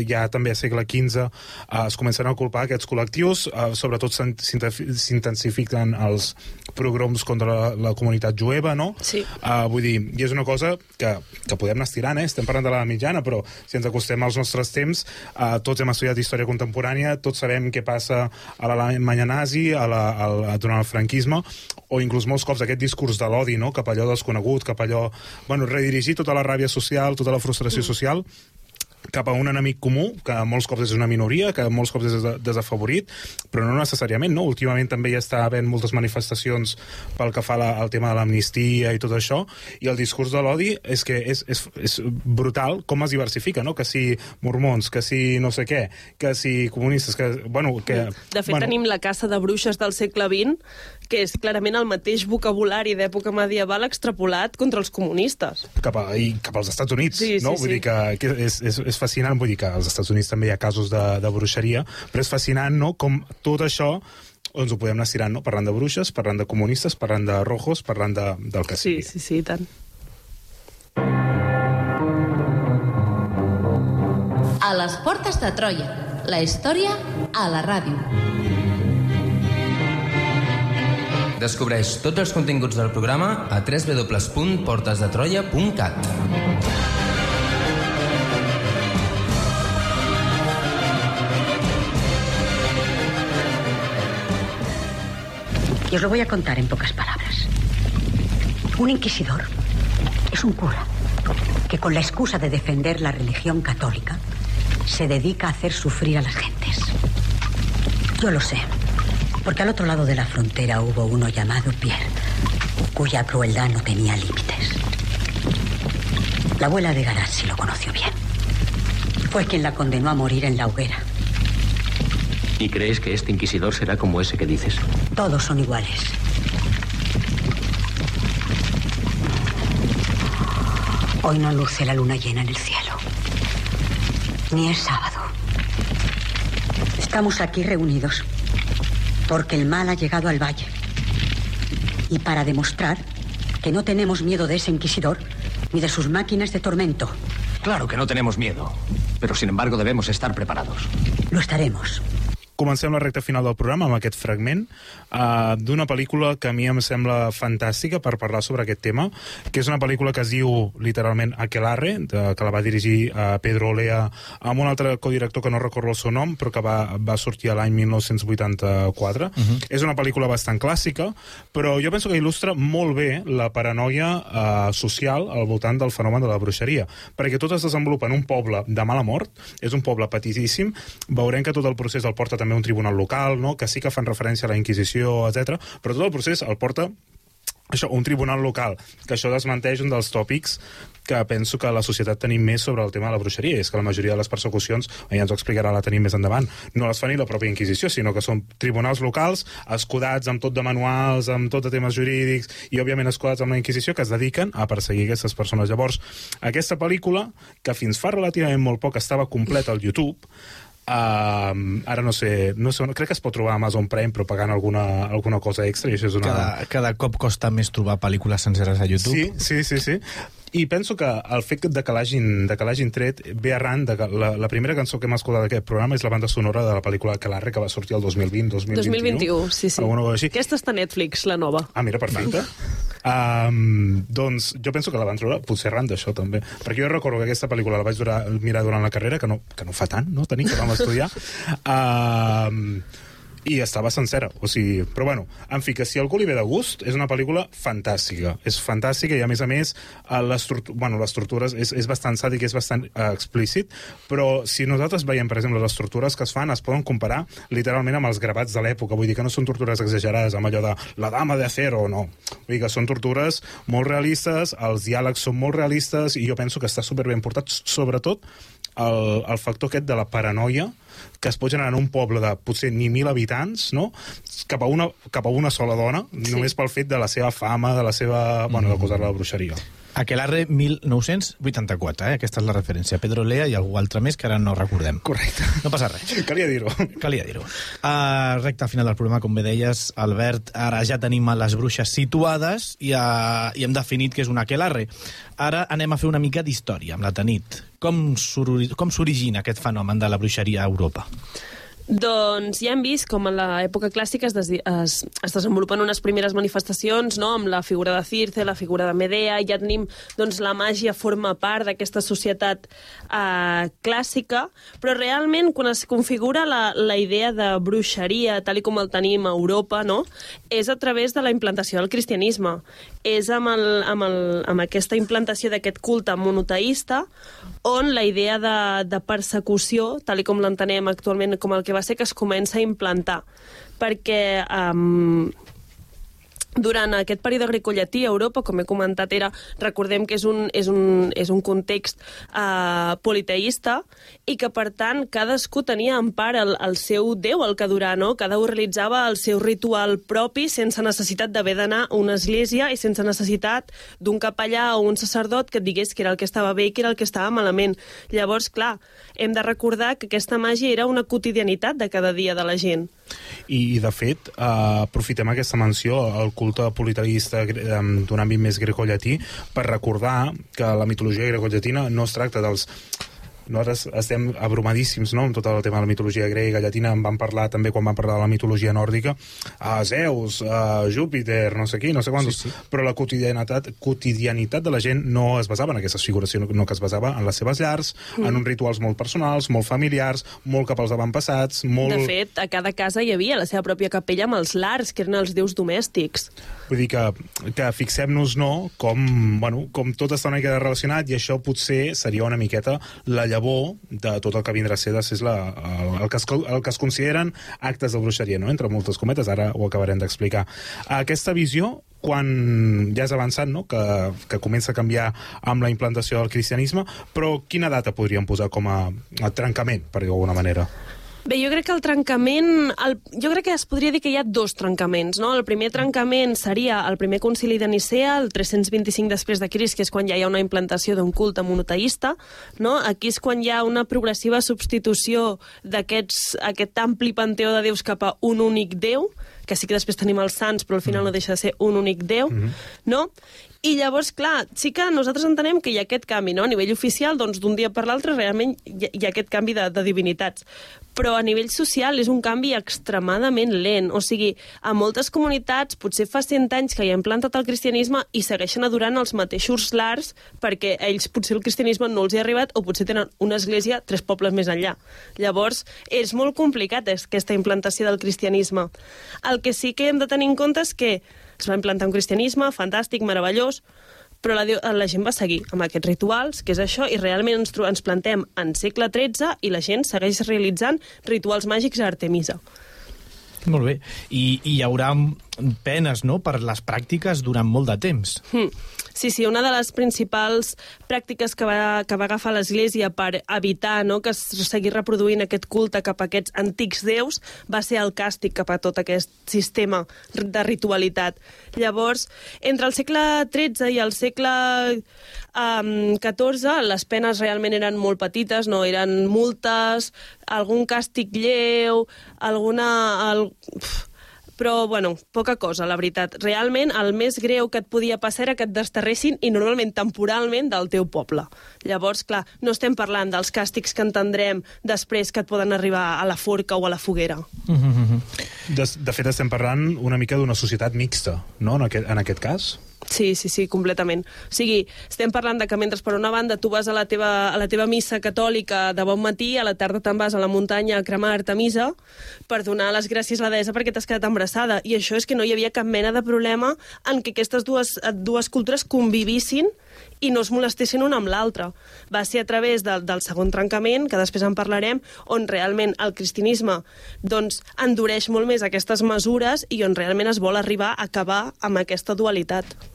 E: ja també al segle XV, eh, es comencen a culpar aquests col·lectius, eh, sobretot s'intensifiquen els progroms contra la, la comunitat jueva, no?
F: Sí.
E: Eh, vull dir, i és una cosa que, que que podem anar estirant, eh? estem parlant de la mitjana, però si ens acostem als nostres temps, eh, tots hem estudiat història contemporània, tots sabem què passa a l'Alemanya nazi, a la, a, durant el franquisme, o inclús molts cops aquest discurs de l'odi, no? cap allò desconegut, cap allò... Bueno, redirigir tota la ràbia social, tota la frustració mm. social, cap a un enemic comú, que molts cops és una minoria, que molts cops és desafavorit, però no necessàriament, no? Últimament també hi està havent moltes manifestacions pel que fa la, al tema de l'amnistia i tot això, i el discurs de l'odi és que és, és, és brutal com es diversifica, no? Que si mormons, que si no sé què, que si comunistes, que... Bueno, que...
F: De fet,
E: bueno,
F: tenim la caça de bruixes del segle XX, que és clarament el mateix vocabulari d'època medieval extrapolat contra els comunistes.
E: Cap, a, i cap als Estats Units,
F: sí,
E: no?
F: Sí,
E: vull
F: sí.
E: dir que, que és, és, és fascinant, vull dir que als Estats Units també hi ha casos de, de bruixeria, però és fascinant, no?, com tot això ens ho podem anar estirant, no? Parlant de bruixes, parlant de comunistes, parlant de rojos, parlant de, del que
F: sí,
E: sigui.
F: Sí, sí, tant.
H: A les portes de Troia. La història a la ràdio.
G: Descobreix tots els continguts del programa a www.portesdetroia.cat.
L: Y os lo voy a contar en pocas palabras. Un inquisidor es un cura que con la excusa de defender la religión católica se dedica a hacer sufrir a las gentes. Yo lo sé, porque al otro lado de la frontera hubo uno llamado Pierre, cuya crueldad no tenía límites. La abuela de Garazzi lo conoció bien. Fue quien la condenó a morir en la hoguera.
M: ¿Y crees que este inquisidor será como ese que dices?
L: Todos son iguales. Hoy no luce la luna llena en el cielo. Ni es sábado. Estamos aquí reunidos porque el mal ha llegado al valle. Y para demostrar que no tenemos miedo de ese inquisidor ni de sus máquinas de tormento.
M: Claro que no tenemos miedo, pero sin embargo debemos estar preparados.
L: Lo estaremos.
E: Comencem la recta final del programa amb aquest fragment uh, d'una pel·lícula que a mi em sembla fantàstica per parlar sobre aquest tema, que és una pel·lícula que es diu literalment Aquelarre, de, que la va dirigir uh, Pedro Olea amb un altre codirector que no recordo el seu nom, però que va, va sortir l'any 1984. Uh -huh. És una pel·lícula bastant clàssica, però jo penso que il·lustra molt bé la paranoia uh, social al voltant del fenomen de la bruixeria, perquè tot es desenvolupa en un poble de mala mort, és un poble petitíssim, veurem que tot el procés el porta també un tribunal local, no? que sí que fan referència a la Inquisició, etc. però tot el procés el porta això, un tribunal local, que això desmenteix un dels tòpics que penso que la societat tenim més sobre el tema de la bruixeria, és que la majoria de les persecucions, ja ens ho explicarà la tenim més endavant, no les fa ni la pròpia Inquisició, sinó que són tribunals locals escudats amb tot de manuals, amb tot de temes jurídics i, òbviament, escudats amb la Inquisició, que es dediquen a perseguir aquestes persones. Llavors, aquesta pel·lícula, que fins fa relativament molt poc estava completa al YouTube, Uh, ara no sé, no sé, crec que es pot trobar a Amazon Prime però pagant alguna, alguna cosa extra i això és una...
D: Cada, cada cop costa més trobar pel·lícules senceres a YouTube.
E: Sí, sí, sí, sí. I penso que el fet de que l'hagin de que l'hagin tret ve arran de que la, la primera cançó que hem escoltat d'aquest programa és la banda sonora de la pel·lícula Calarre que va sortir el 2020, 2021.
F: 2021, sí, sí.
E: Alguna cosa així.
F: Aquesta està a Netflix, la nova.
E: Ah, mira, perfecte. um, doncs jo penso que la van treure potser arran d'això també, perquè jo recordo que aquesta pel·lícula la vaig durar, mirar durant la carrera, que no, que no fa tant, no? Tenim que vam estudiar. Um, i estava sencera, o sigui, però bueno, en fi, que si algú li ve de gust, és una pel·lícula fantàstica, és fantàstica i a més a més eh, l'estructura bueno, és, és bastant sàdic, és bastant uh, explícit, però si nosaltres veiem, per exemple, les tortures que es fan, es poden comparar literalment amb els gravats de l'època, vull dir que no són tortures exagerades, amb allò de la dama de acero, no. Vull dir que són tortures molt realistes, els diàlegs són molt realistes i jo penso que està superben portat, sobretot el, el factor aquest de la paranoia que es pot generar en un poble de potser ni mil habitants, no? cap, a una, cap a una sola dona, sí. només pel fet de la seva fama, de la seva... bueno, de posar-la a la bruixeria.
D: Aquelarre 1984, eh? aquesta és la referència. Pedro Lea i algú altre més que ara no recordem.
E: Correcte.
D: No passa res.
E: Calia dir-ho.
D: Calia dir-ho. Uh, recte final del programa, com bé deies, Albert, ara ja tenim a les bruixes situades i, uh, i hem definit que és un aquelarre. Ara anem a fer una mica d'història amb la Tanit. Com s'origina aquest fenomen de la bruixeria a Europa?
F: Doncs ja hem vist com a l'època clàssica es, des, es, es desenvolupen unes primeres manifestacions no? amb la figura de Circe, la figura de Medea, ja tenim doncs, la màgia forma part d'aquesta societat eh, clàssica, però realment quan es configura la, la idea de bruixeria, tal i com el tenim a Europa, no? és a través de la implantació del cristianisme. És amb, el, amb, el, amb aquesta implantació d'aquest culte monoteista on la idea de, de persecució, tal com l'entenem actualment com el que va ser que es comença a implantar. Perquè um, durant aquest període agricolletí a Europa, com he comentat, era, recordem que és un, és un, és un context uh, politeïsta i que, per tant, cadascú tenia en part el, el seu déu, el que durà, no? Cada un realitzava el seu ritual propi sense necessitat d'haver d'anar a una església i sense necessitat d'un capellà o un sacerdot que et digués que era el que estava bé i que era el que estava malament. Llavors, clar, hem de recordar que aquesta màgia era una quotidianitat de cada dia de la gent.
E: I, de fet, eh, aprofitem aquesta menció al culte politeísta d'un àmbit més grecollatí per recordar que la mitologia grecollatina no es tracta dels nosaltres estem abrumadíssims no? amb tot el tema de la mitologia grega, llatina, en vam parlar també quan vam parlar de la mitologia nòrdica, a Zeus, a Júpiter, no sé qui, no sé quants, sí, sí. però la quotidianitat, quotidianitat de la gent no es basava en aquestes figures, sinó que es basava en les seves llars, mm. en uns rituals molt personals, molt familiars, molt cap als avantpassats, molt...
F: De fet, a cada casa hi havia la seva pròpia capella amb els lars, que eren els déus domèstics.
E: Vull dir que, que fixem-nos, no?, com, bueno, com tot està una mica relacionat i això potser seria una miqueta la llavor de tot el que vindrà a ser, és la, el, el, que es, el que es consideren actes de bruixeria, no?, entre moltes cometes, ara ho acabarem d'explicar. Aquesta visió quan ja has avançat, no?, que, que comença a canviar amb la implantació del cristianisme, però quina data podríem posar com a, a trencament, per dir-ho d'alguna manera?
F: Bé, jo crec que el trencament... El, jo crec que es podria dir que hi ha dos trencaments, no? El primer trencament seria el primer concili de Nicea, el 325 després de Cris, que és quan ja hi ha una implantació d'un culte monoteista, no? Aquí és quan hi ha una progressiva substitució d'aquest ampli panteó de déus cap a un únic déu, que sí que després tenim els sants, però al final no deixa de ser un únic Déu, no? I llavors, clar, sí que nosaltres entenem que hi ha aquest canvi, no? A nivell oficial, doncs, d'un dia per l'altre, realment hi ha, hi ha aquest canvi de, de divinitats. Però a nivell social és un canvi extremadament lent. O sigui, a moltes comunitats, potser fa 100 anys que hi ha implantat el cristianisme i segueixen adorant els mateixos lars perquè ells potser el cristianisme no els hi ha arribat o potser tenen una església tres pobles més enllà. Llavors, és molt complicat aquesta implantació del cristianisme. El que sí que hem de tenir en compte és que es va implantar un cristianisme fantàstic, meravellós, però la, la gent va seguir amb aquests rituals, que és això, i realment ens, ens plantem en segle XIII i la gent segueix realitzant rituals màgics a Artemisa.
D: Molt bé. I, I hi haurà penes no, per les pràctiques durant molt de temps.
F: Hmm. Sí, sí, una de les principals pràctiques que va, que va agafar l'Església per evitar no, que es seguís reproduint aquest culte cap a aquests antics déus va ser el càstig cap a tot aquest sistema de ritualitat. Llavors, entre el segle XIII i el segle um, XIV, les penes realment eren molt petites, no eren multes, algun càstig lleu, alguna... El, pf, però, bueno, poca cosa, la veritat. Realment, el més greu que et podia passar era que et desterressin, i normalment temporalment, del teu poble. Llavors, clar, no estem parlant dels càstigs que entendrem després que et poden arribar a la forca o a la foguera.
E: De, de fet, estem parlant una mica d'una societat mixta, no?, en aquest, en aquest cas.
F: Sí, sí, sí, completament. O sigui, estem parlant de que mentre per una banda tu vas a la teva, a la teva missa catòlica de bon matí, a la tarda te'n vas a la muntanya a cremar Artemisa per donar les gràcies a la deessa perquè t'has quedat embarassada. I això és que no hi havia cap mena de problema en que aquestes dues, dues cultures convivissin i no es molestessin una amb l'altra. Va ser a través del, del segon trencament, que després en parlarem, on realment el cristianisme doncs, endureix molt més aquestes mesures i on realment es vol arribar a acabar amb aquesta dualitat.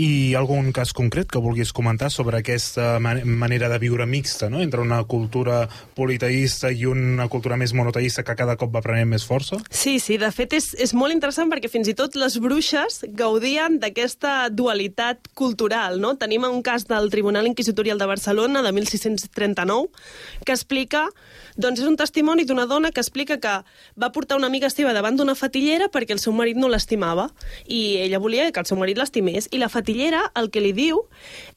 E: I algun cas concret que vulguis comentar sobre aquesta man manera de viure mixta, no?, entre una cultura politeïsta i una cultura més monoteïsta que cada cop va prenent més força?
F: Sí, sí, de fet és, és molt interessant perquè fins i tot les bruixes gaudien d'aquesta dualitat cultural, no? Tenim un cas del Tribunal Inquisitorial de Barcelona de 1639 que explica, doncs és un testimoni d'una dona que explica que va portar una amiga seva davant d'una fatillera perquè el seu marit no l'estimava i ella volia que el seu marit l'estimés i la fatillera el que li diu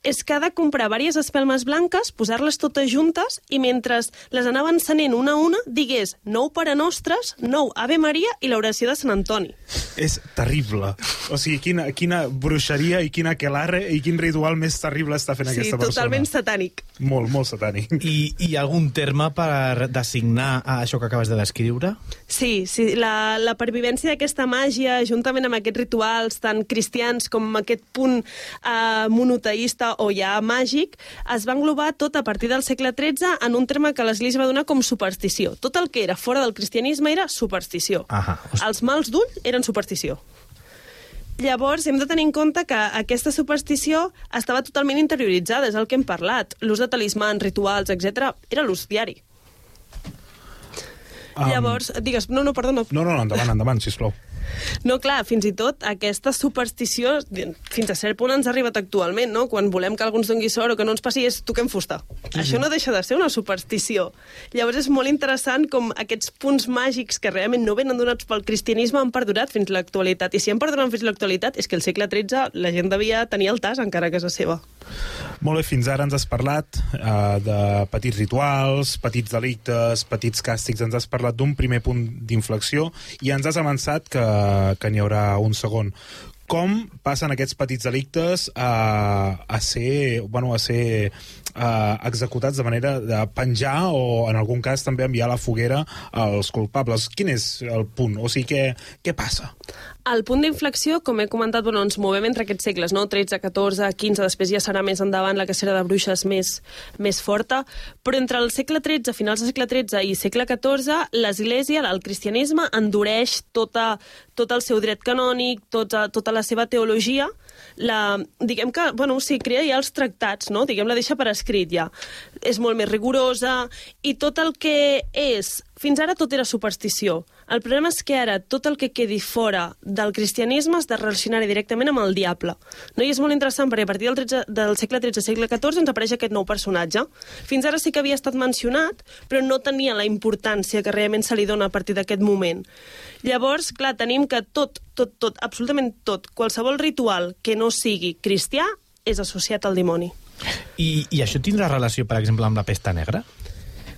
F: és que ha de comprar diverses espelmes blanques, posar-les totes juntes i mentre les anava encenent una a una digués nou Pare Nostres, nou Ave Maria i l'oració de Sant Antoni.
E: És terrible. O sigui, quina, quina bruixeria i quina aquelarre i quin ritual més terrible està fent
F: Sí,
E: aquesta persona.
F: totalment satànic.
E: Molt, molt satànic.
D: I hi ha algun terme per designar a això que acabes de descriure?
F: Sí, sí la, la pervivència d'aquesta màgia, juntament amb aquests rituals tan cristians com aquest punt eh, monoteïsta o ja màgic, es va englobar tot a partir del segle XIII en un terme que l'Església va donar com superstició. Tot el que era fora del cristianisme era superstició.
D: Ahà.
F: Els mals d'ull eren superstició. Llavors, hem de tenir en compte que aquesta superstició estava totalment interioritzada, és el que hem parlat. L'ús de talismans, rituals, etc era l'ús diari.
E: Um,
F: Llavors, digues, no, no, perdona,
E: No, no, endavant, endavant, sisplau.
F: no, clar, fins i tot aquesta superstició fins a cert punt ens ha arribat actualment, no? Quan volem que algú ens doni sort o que no ens passi és toquem fusta. Això no deixa de ser una superstició. Llavors és molt interessant com aquests punts màgics que realment no venen donats pel cristianisme han perdurat fins a l'actualitat. I si han perdurat fins a l'actualitat és que el segle XIII la gent devia tenir el tas encara a casa seva.
E: Molt bé, fins ara ens has parlat uh, de petits rituals, petits delictes, petits càstigs, ens has parlat d'un primer punt d'inflexió i ens has avançat que, que n'hi haurà un segon. Com passen aquests petits delictes a, a ser, bueno, a ser uh, executats de manera de penjar o, en algun cas, també enviar a la foguera als culpables? Quin és el punt? O sigui, què, què passa?
F: El punt d'inflexió, com he comentat, bueno, ens movem entre aquests segles, no? 13, 14, 15, després ja serà més endavant la cacera de bruixes més, més forta, però entre el segle XIII, finals del segle XIII i segle XIV, l'Església, el cristianisme, endureix tota, tot el seu dret canònic, tota, tota la seva teologia, la, diguem que, bueno, sí, crea ja els tractats, no? Diguem, la deixa per escrit ja. És molt més rigorosa i tot el que és... Fins ara tot era superstició. El problema és que ara tot el que quedi fora del cristianisme es de relacionar directament amb el diable. No? I és molt interessant perquè a partir del, 13, del segle XIII segle XIV ens apareix aquest nou personatge. Fins ara sí que havia estat mencionat, però no tenia la importància que realment se li dona a partir d'aquest moment. Llavors, clar, tenim que tot, tot, tot, absolutament tot, qualsevol ritual que no sigui cristià és associat al dimoni.
D: I, I això tindrà relació, per exemple, amb la pesta negra?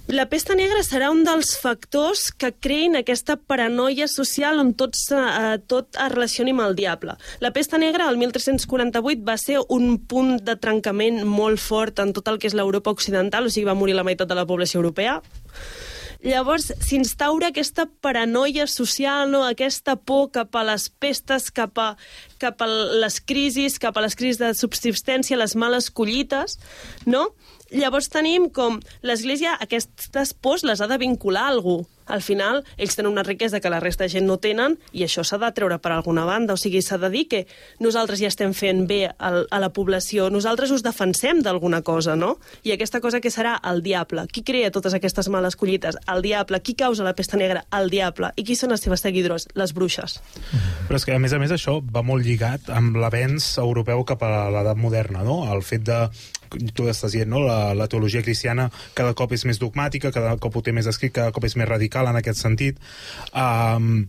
F: La pesta negra serà un dels factors que creïn aquesta paranoia social on tot, eh, tot es relacioni amb el diable. La pesta negra, el 1348, va ser un punt de trencament molt fort en tot el que és l'Europa occidental, o sigui, va morir la meitat de la població europea. Llavors s'instaura aquesta paranoia social, no? aquesta por cap a les pestes, cap a, cap a les crisis, cap a les crisis de subsistència, les males collites, no? Llavors tenim com l'Església aquestes pors les ha de vincular a algú. Al final, ells tenen una riquesa que la resta de gent no tenen i això s'ha de treure per alguna banda. O sigui, s'ha de dir que nosaltres ja estem fent bé al, a la població, nosaltres us defensem d'alguna cosa, no? I aquesta cosa que serà el diable. Qui crea totes aquestes males collites? El diable. Qui causa la pesta negra? El diable. I qui són les seves seguidores? Les bruixes.
E: Però és que, a més a més, això va molt lligat amb l'avenç europeu cap a l'edat moderna, no? El fet de tu estàs dient, no? La, la teologia cristiana cada cop és més dogmàtica, cada cop ho té més escrit, cada cop és més radical en aquest sentit. Um,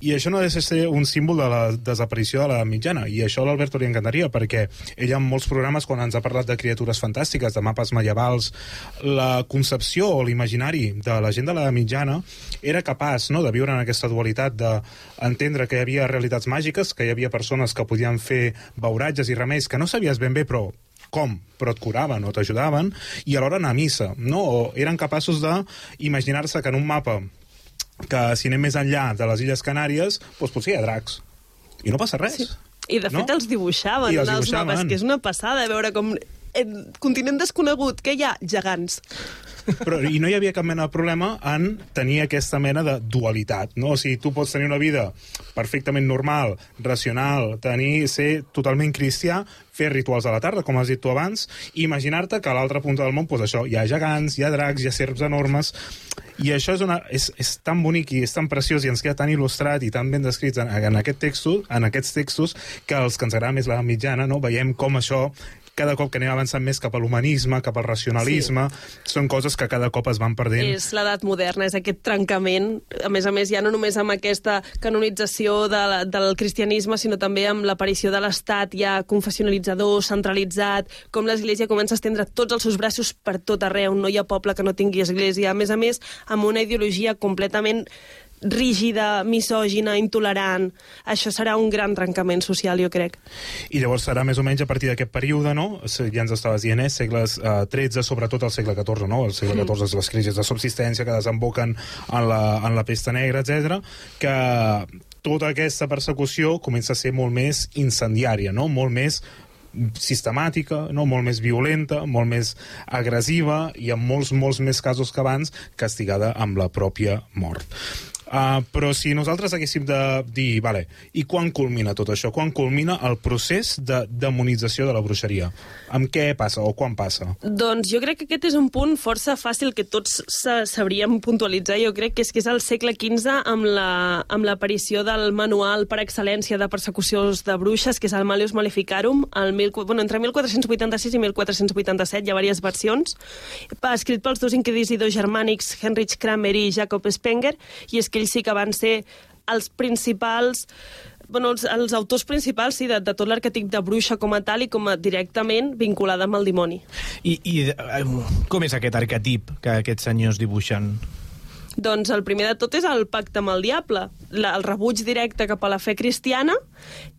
E: i això no ha de ser un símbol de la desaparició de la mitjana, i això a l'Alberto li encantaria, perquè ell en molts programes, quan ens ha parlat de criatures fantàstiques, de mapes medievals, la concepció o l'imaginari de la gent de la mitjana era capaç no, de viure en aquesta dualitat, d'entendre que hi havia realitats màgiques, que hi havia persones que podien fer beuratges i remeis que no sabies ben bé, però com, però et curaven o t'ajudaven, i alhora anar a missa, no? O eren capaços d'imaginar-se que en un mapa que si anem més enllà de les Illes Canàries, doncs potser hi ha dracs. I no passa res. Sí.
F: I de fet
E: No?
F: els dibuixaven,
E: I els
F: en els
E: dibuixaven.
F: mapes, que és una passada veure com en continent desconegut, que hi ha gegants.
E: Però, I no hi havia cap mena de problema en tenir aquesta mena de dualitat, no? O sigui, tu pots tenir una vida perfectament normal, racional, tenir, ser totalment cristià, fer rituals a la tarda, com has dit tu abans, i imaginar-te que a l'altra punta del món, doncs això, hi ha gegants, hi ha dracs, hi ha serps enormes, i això és, una, és, és tan bonic i és tan preciós i ens queda tan il·lustrat i tan ben descrits en, en, aquest texto, en aquests textos que els que ens agrada més la mitjana, no? veiem com això cada cop que anem avançant més cap a l'humanisme, cap al racionalisme, sí. són coses que cada cop es van perdent.
F: És l'edat moderna, és aquest trencament, a més a més, ja no només amb aquesta canonització de la, del cristianisme, sinó també amb l'aparició de l'Estat ja confessionalitzador, centralitzat, com l'Església comença a estendre tots els seus braços per tot arreu, no hi ha poble que no tingui Església, a més a més, amb una ideologia completament rígida, misògina, intolerant. Això serà un gran trencament social, jo crec.
E: I llavors serà més o menys a partir d'aquest període, no? Ja ens estaves dient, eh? Segles eh, 13, sobretot el segle XIV, no? El segle
F: Mm.
E: XIV és les crisis de subsistència que desemboquen en la, en la pesta negra, etc. que tota aquesta persecució comença a ser molt més incendiària, no? Molt més sistemàtica, no? molt més violenta, molt més agressiva i en molts, molts més casos que abans castigada amb la pròpia mort. Uh, però si nosaltres haguéssim de dir, vale, i quan culmina tot això? Quan culmina el procés de demonització de la bruixeria? Amb què passa o quan passa?
F: Doncs jo crec que aquest és un punt força fàcil que tots sa- sabríem puntualitzar. Jo crec que és que és el segle XV amb la- amb l'aparició la, del manual per excel·lència de persecucions de bruixes, que és el Malius Maleficarum, el mil, bueno, entre 1486 i 1487, hi ha diverses versions, escrit pels dos inquisidors germànics Heinrich Kramer i Jacob Spenger, i és que ells sí que van ser els principals bueno, els, els autors principals sí, de, de tot l'arquetip de bruixa com a tal i com a directament vinculada amb el dimoni.
D: I, i eh, com és aquest arquetip que aquests senyors dibuixen?
F: Doncs el primer de tot és el pacte amb el diable, la, el rebuig directe cap a la fe cristiana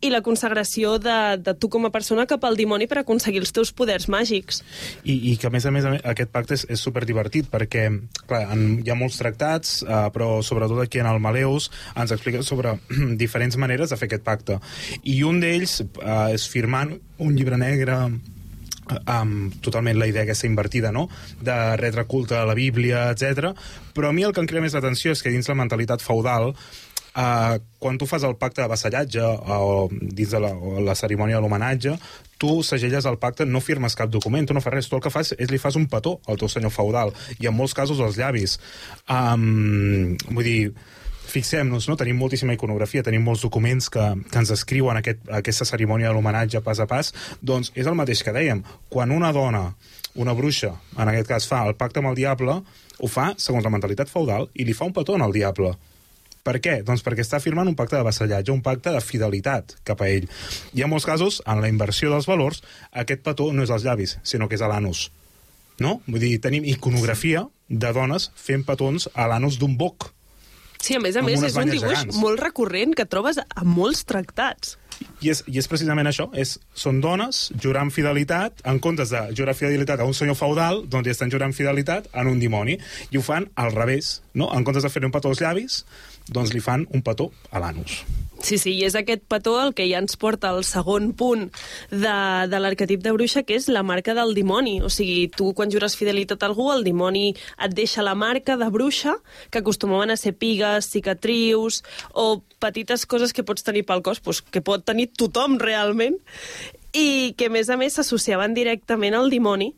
F: i la consagració de, de tu com a persona cap al dimoni per aconseguir els teus poders màgics.
E: I, i que a més a més aquest pacte és, és superdivertit perquè clar, en, hi ha molts tractats uh, però sobretot aquí en el Maleus ens explica sobre diferents maneres de fer aquest pacte i un d'ells uh, és firmant un llibre negre amb totalment la idea aquesta invertida, no?, de retre culte a la Bíblia, etc. Però a mi el que em crida més l'atenció és que dins la mentalitat feudal Uh, quan tu fas el pacte de vassallatge o dins de la, o la cerimònia de l'homenatge, tu segelles el pacte, no firmes cap document, tu no fas res, tu el que fas és li fas un petó al teu senyor feudal, i en molts casos als llavis. Um, vull dir, fixem-nos, no? tenim moltíssima iconografia, tenim molts documents que, que ens descriuen aquest, aquesta cerimònia de l'homenatge pas a pas, doncs és el mateix que dèiem. Quan una dona, una bruixa, en aquest cas, fa el pacte amb el diable, ho fa segons la mentalitat feudal i li fa un petó al diable. Per què? Doncs perquè està firmant un pacte de vassallatge, un pacte de fidelitat cap a ell. I en molts casos, en la inversió dels valors, aquest petó no és als llavis, sinó que és a l'anus. No? Vull dir, tenim iconografia de dones fent petons a l'anus d'un boc.
F: Sí, a més a més, és un dibuix
E: gegants.
F: molt recurrent que trobes a molts tractats.
E: I és, I és precisament això, és, són dones jurant fidelitat, en comptes de jurar fidelitat a un senyor feudal, doncs ja estan jurant fidelitat en un dimoni. I ho fan al revés, no? En comptes de fer un petó als llavis, doncs li fan un petó a l'anus.
F: Sí, sí, i és aquest petó el que ja ens porta al segon punt de, de l'arquetip de bruixa, que és la marca del dimoni. O sigui, tu quan jures fidelitat a algú, el dimoni et deixa la marca de bruixa, que acostumaven a ser pigues, cicatrius o petites coses que pots tenir pel cos, doncs, que pot tenir tothom realment, i que, a més a més, s'associaven directament al dimoni.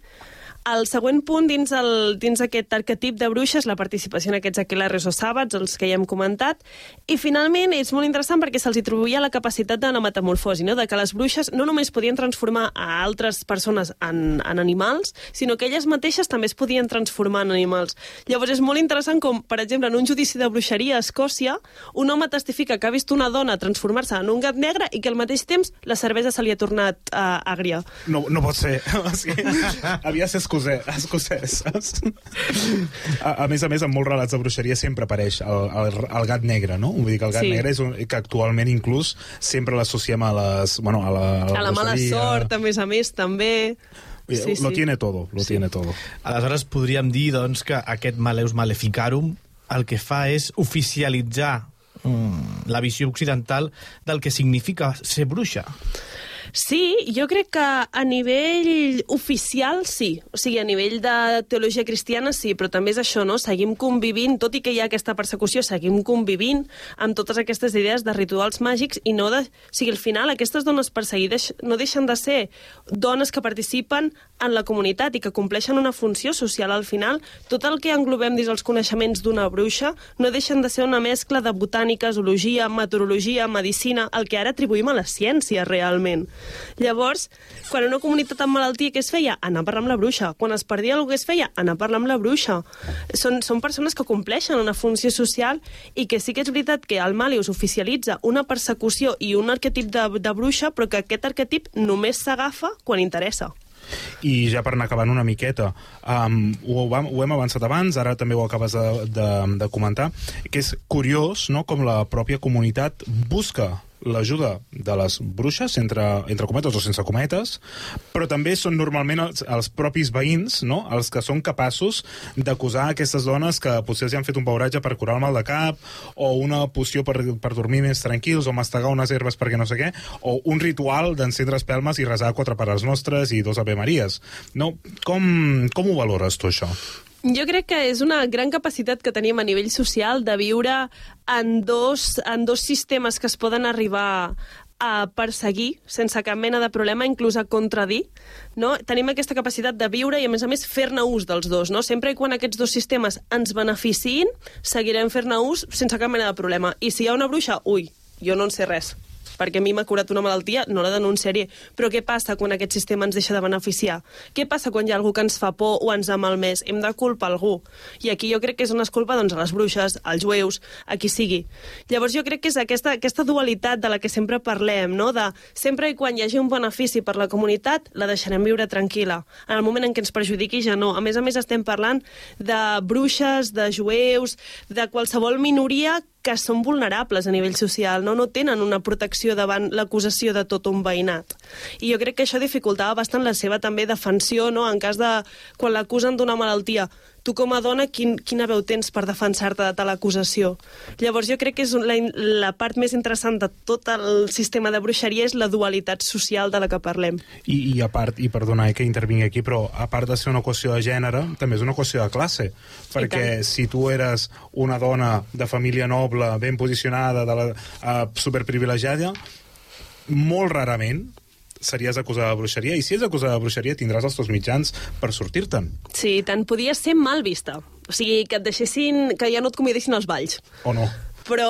F: El següent punt dins, el, dins aquest arquetip de bruixes, la participació en aquests aquelarres o sàbats, els que ja hem comentat, i finalment és molt interessant perquè se'ls atribuïa la capacitat de la metamorfosi, no? de que les bruixes no només podien transformar a altres persones en, en animals, sinó que elles mateixes també es podien transformar en animals. Llavors és molt interessant com, per exemple, en un judici de bruixeria a Escòcia, un home testifica que ha vist una dona transformar-se en un gat negre i que al mateix temps la cervesa se li ha tornat uh, àgria.
E: No, no pot ser. Havia de ser escocès. escocès saps? a, a més a més, en molts relats de bruixeria sempre apareix el, el, el gat negre, no? Vull dir que el gat
F: Sí.
E: sí. negre és un, que actualment inclús sempre l'associem a les... Bueno, a la, a la,
F: A la mala sort, a més a més, també.
E: Dir, Lo tiene todo, lo tiene todo.
D: Aleshores podríem dir doncs, que aquest Maleus Maleficarum el que fa és oficialitzar mm, la visió occidental del que significa ser bruixa.
F: Sí, jo crec que a nivell oficial sí. O sigui, a nivell de teologia cristiana sí, però també és això, no? Seguim convivint, tot i que hi ha aquesta persecució, seguim convivint amb totes aquestes idees de rituals màgics i no de... O sigui, al final aquestes dones perseguides no deixen de ser dones que participen en la comunitat i que compleixen una funció social. Al final, tot el que englobem dins els coneixements d'una bruixa no deixen de ser una mescla de botànica, zoologia, meteorologia, medicina, el que ara atribuïm a la ciència realment. Llavors, quan una comunitat amb malaltia què es feia? Anar a parlar amb la bruixa. Quan es perdia alguna que es feia? Anar a parlar amb la bruixa. Són, són persones que compleixen una funció social i que sí que és veritat que el Malius oficialitza una persecució i un arquetip de, de bruixa, però que aquest arquetip només s'agafa quan interessa.
E: I ja per anar acabant una miqueta, um, ho, vam, ho hem avançat abans, ara també ho acabes de, de, de comentar, que és curiós no, com la pròpia comunitat busca l'ajuda de les bruixes, entre, entre cometes o sense cometes, però també són normalment els, els propis veïns no? els que són capaços d'acusar aquestes dones que potser els han fet un beuratge per curar el mal de cap, o una poció per, per dormir més tranquils, o mastegar unes herbes perquè no sé què, o un ritual d'encendre espelmes i resar quatre pares nostres i dos Ave Maries. No? Com, com ho valores tu, això?
F: Jo crec que és una gran capacitat que tenim a nivell social de viure en dos, en dos sistemes que es poden arribar a perseguir sense cap mena de problema, inclús a contradir. No? Tenim aquesta capacitat de viure i, a més a més, fer-ne ús dels dos. No? Sempre i quan aquests dos sistemes ens beneficiïn, seguirem fer-ne ús sense cap mena de problema. I si hi ha una bruixa, ui, jo no en sé res perquè a mi m'ha curat una malaltia, no la denunciaré. Però què passa quan aquest sistema ens deixa de beneficiar? Què passa quan hi ha algú que ens fa por o ens ha malmès? Hem de culpar algú. I aquí jo crec que és una culpa doncs, a les bruixes, als jueus, a qui sigui. Llavors jo crec que és aquesta, aquesta dualitat de la que sempre parlem, no? de sempre i quan hi hagi un benefici per la comunitat, la deixarem viure tranquil·la. En el moment en què ens perjudiqui ja no. A més a més estem parlant de bruixes, de jueus, de qualsevol minoria que són vulnerables a nivell social, no, no tenen una protecció davant l'acusació de tot un veïnat. I jo crec que això dificultava bastant la seva també defensió, no? en cas de quan l'acusen d'una malaltia. Tu com a dona, quin, quina veu tens per defensar-te de tal acusació? Llavors jo crec que és la, la part més interessant de tot el sistema de bruixeria és la dualitat social de la que parlem.
E: I, i a part, i perdona eh, que intervingui aquí, però a part de ser una qüestió de gènere, també és una qüestió de classe. Perquè si tu eres una dona de família noble, ben posicionada, de la, uh, superprivilegiada, molt rarament series acusada de bruixeria, i si és acusada de bruixeria tindràs els teus mitjans per sortir-te'n.
F: Sí, tant podia ser mal vista. O sigui, que et deixessin, que ja no et convidessin als balls.
E: O no.
F: Però,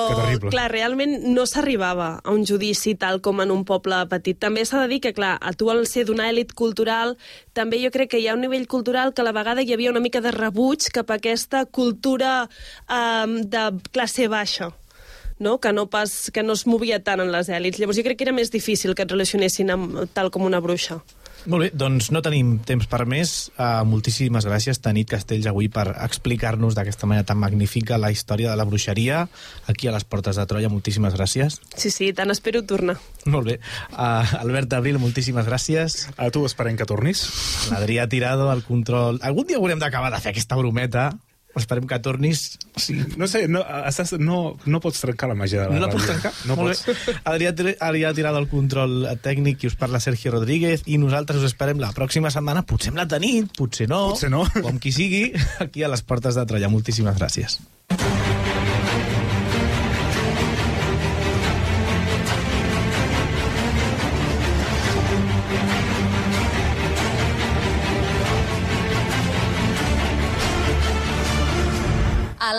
F: clar, realment no s'arribava a un judici tal com en un poble petit. També s'ha de dir que, clar, a tu al ser d'una èlit cultural, també jo crec que hi ha un nivell cultural que a la vegada hi havia una mica de rebuig cap a aquesta cultura um, de classe baixa no? Que, no pas, que no es movia tant en les èlits. Llavors jo crec que era més difícil que et relacionessin amb, tal com una bruixa.
D: Molt bé, doncs no tenim temps per més. Uh, moltíssimes gràcies, Tanit Castells, avui per explicar-nos d'aquesta manera tan magnífica la història de la bruixeria aquí a les Portes de Troia. Moltíssimes gràcies.
F: Sí, sí, tant espero tornar.
D: Molt bé. Uh, Albert Abril, moltíssimes gràcies.
E: A tu esperem que tornis.
D: L'Adrià Tirado, al control... Algun dia haurem d'acabar de fer aquesta brometa. Esperem que tornis. Sí.
E: No sé, no, estàs, no, no pots trencar la màgia de la
D: No la
E: ràdio.
D: pots trencar?
E: No
D: Molt
E: pots.
D: bé. Adrià, Adrià Tirado al control tècnic i us parla Sergio Rodríguez i nosaltres us esperem la pròxima setmana, potser amb la Tanit, potser no,
E: Potser no.
D: amb qui sigui, aquí a les Portes de Troia. Moltíssimes gràcies.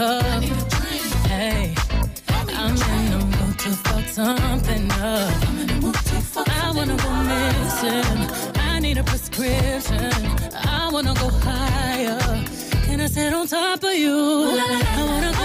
N: cup. Hey, I'm in the mood to fuck something up. I wanna go missing. I need a prescription. I wanna go higher. Can I sit on top of you? I wanna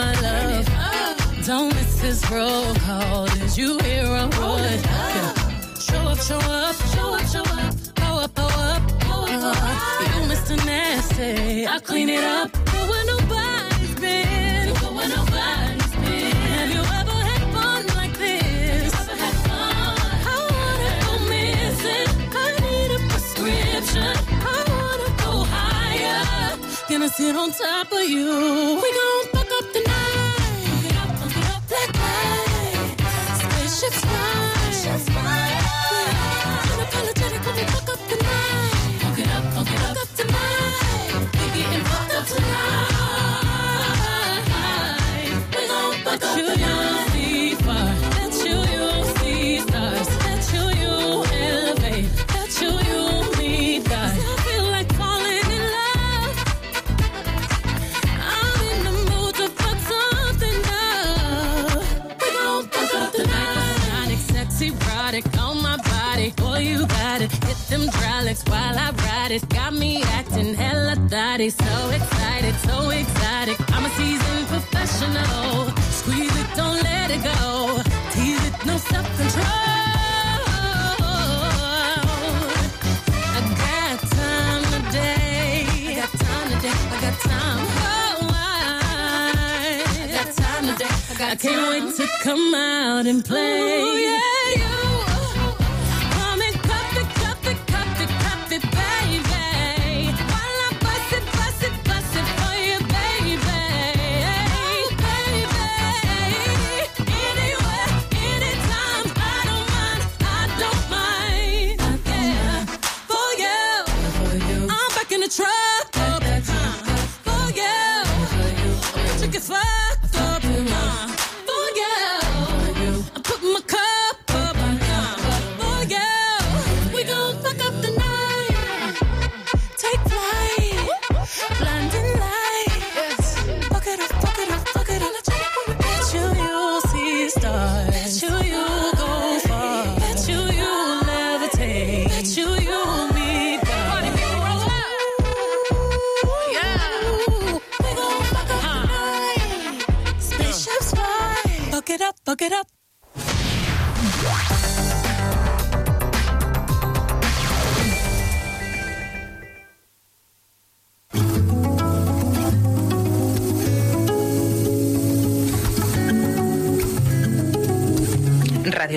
N: my love. Don't miss this roll call. Did you hear a word? Show up, show up, show up, show up. Pow up, pow up. Uh, you Mr. Nasty. I clean it up. Go where nobody's been. Go where nobody's been. Have you ever had fun like this? Had fun? I wanna go missing. I need a prescription. I wanna go higher. Gonna sit on top of you. We gon' can't wait to come out and play. Ooh, yeah, you.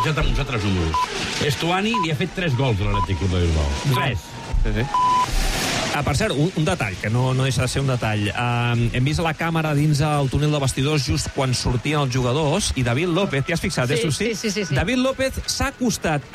O: Fixat en uns altres números. Estuani li ha fet 3 gols a l'Atlètic Club de Bilbao. 3.
P: Sí, sí. Ah, per cert, un, un detall, que no, no deixa de ser un detall. Uh, hem vist la càmera dins el túnel de vestidors just quan sortien els jugadors i David López, t'hi has fixat,
Q: Sí,
P: eh, Susi?
Q: sí, sí, sí, sí.
P: David López s'ha acostat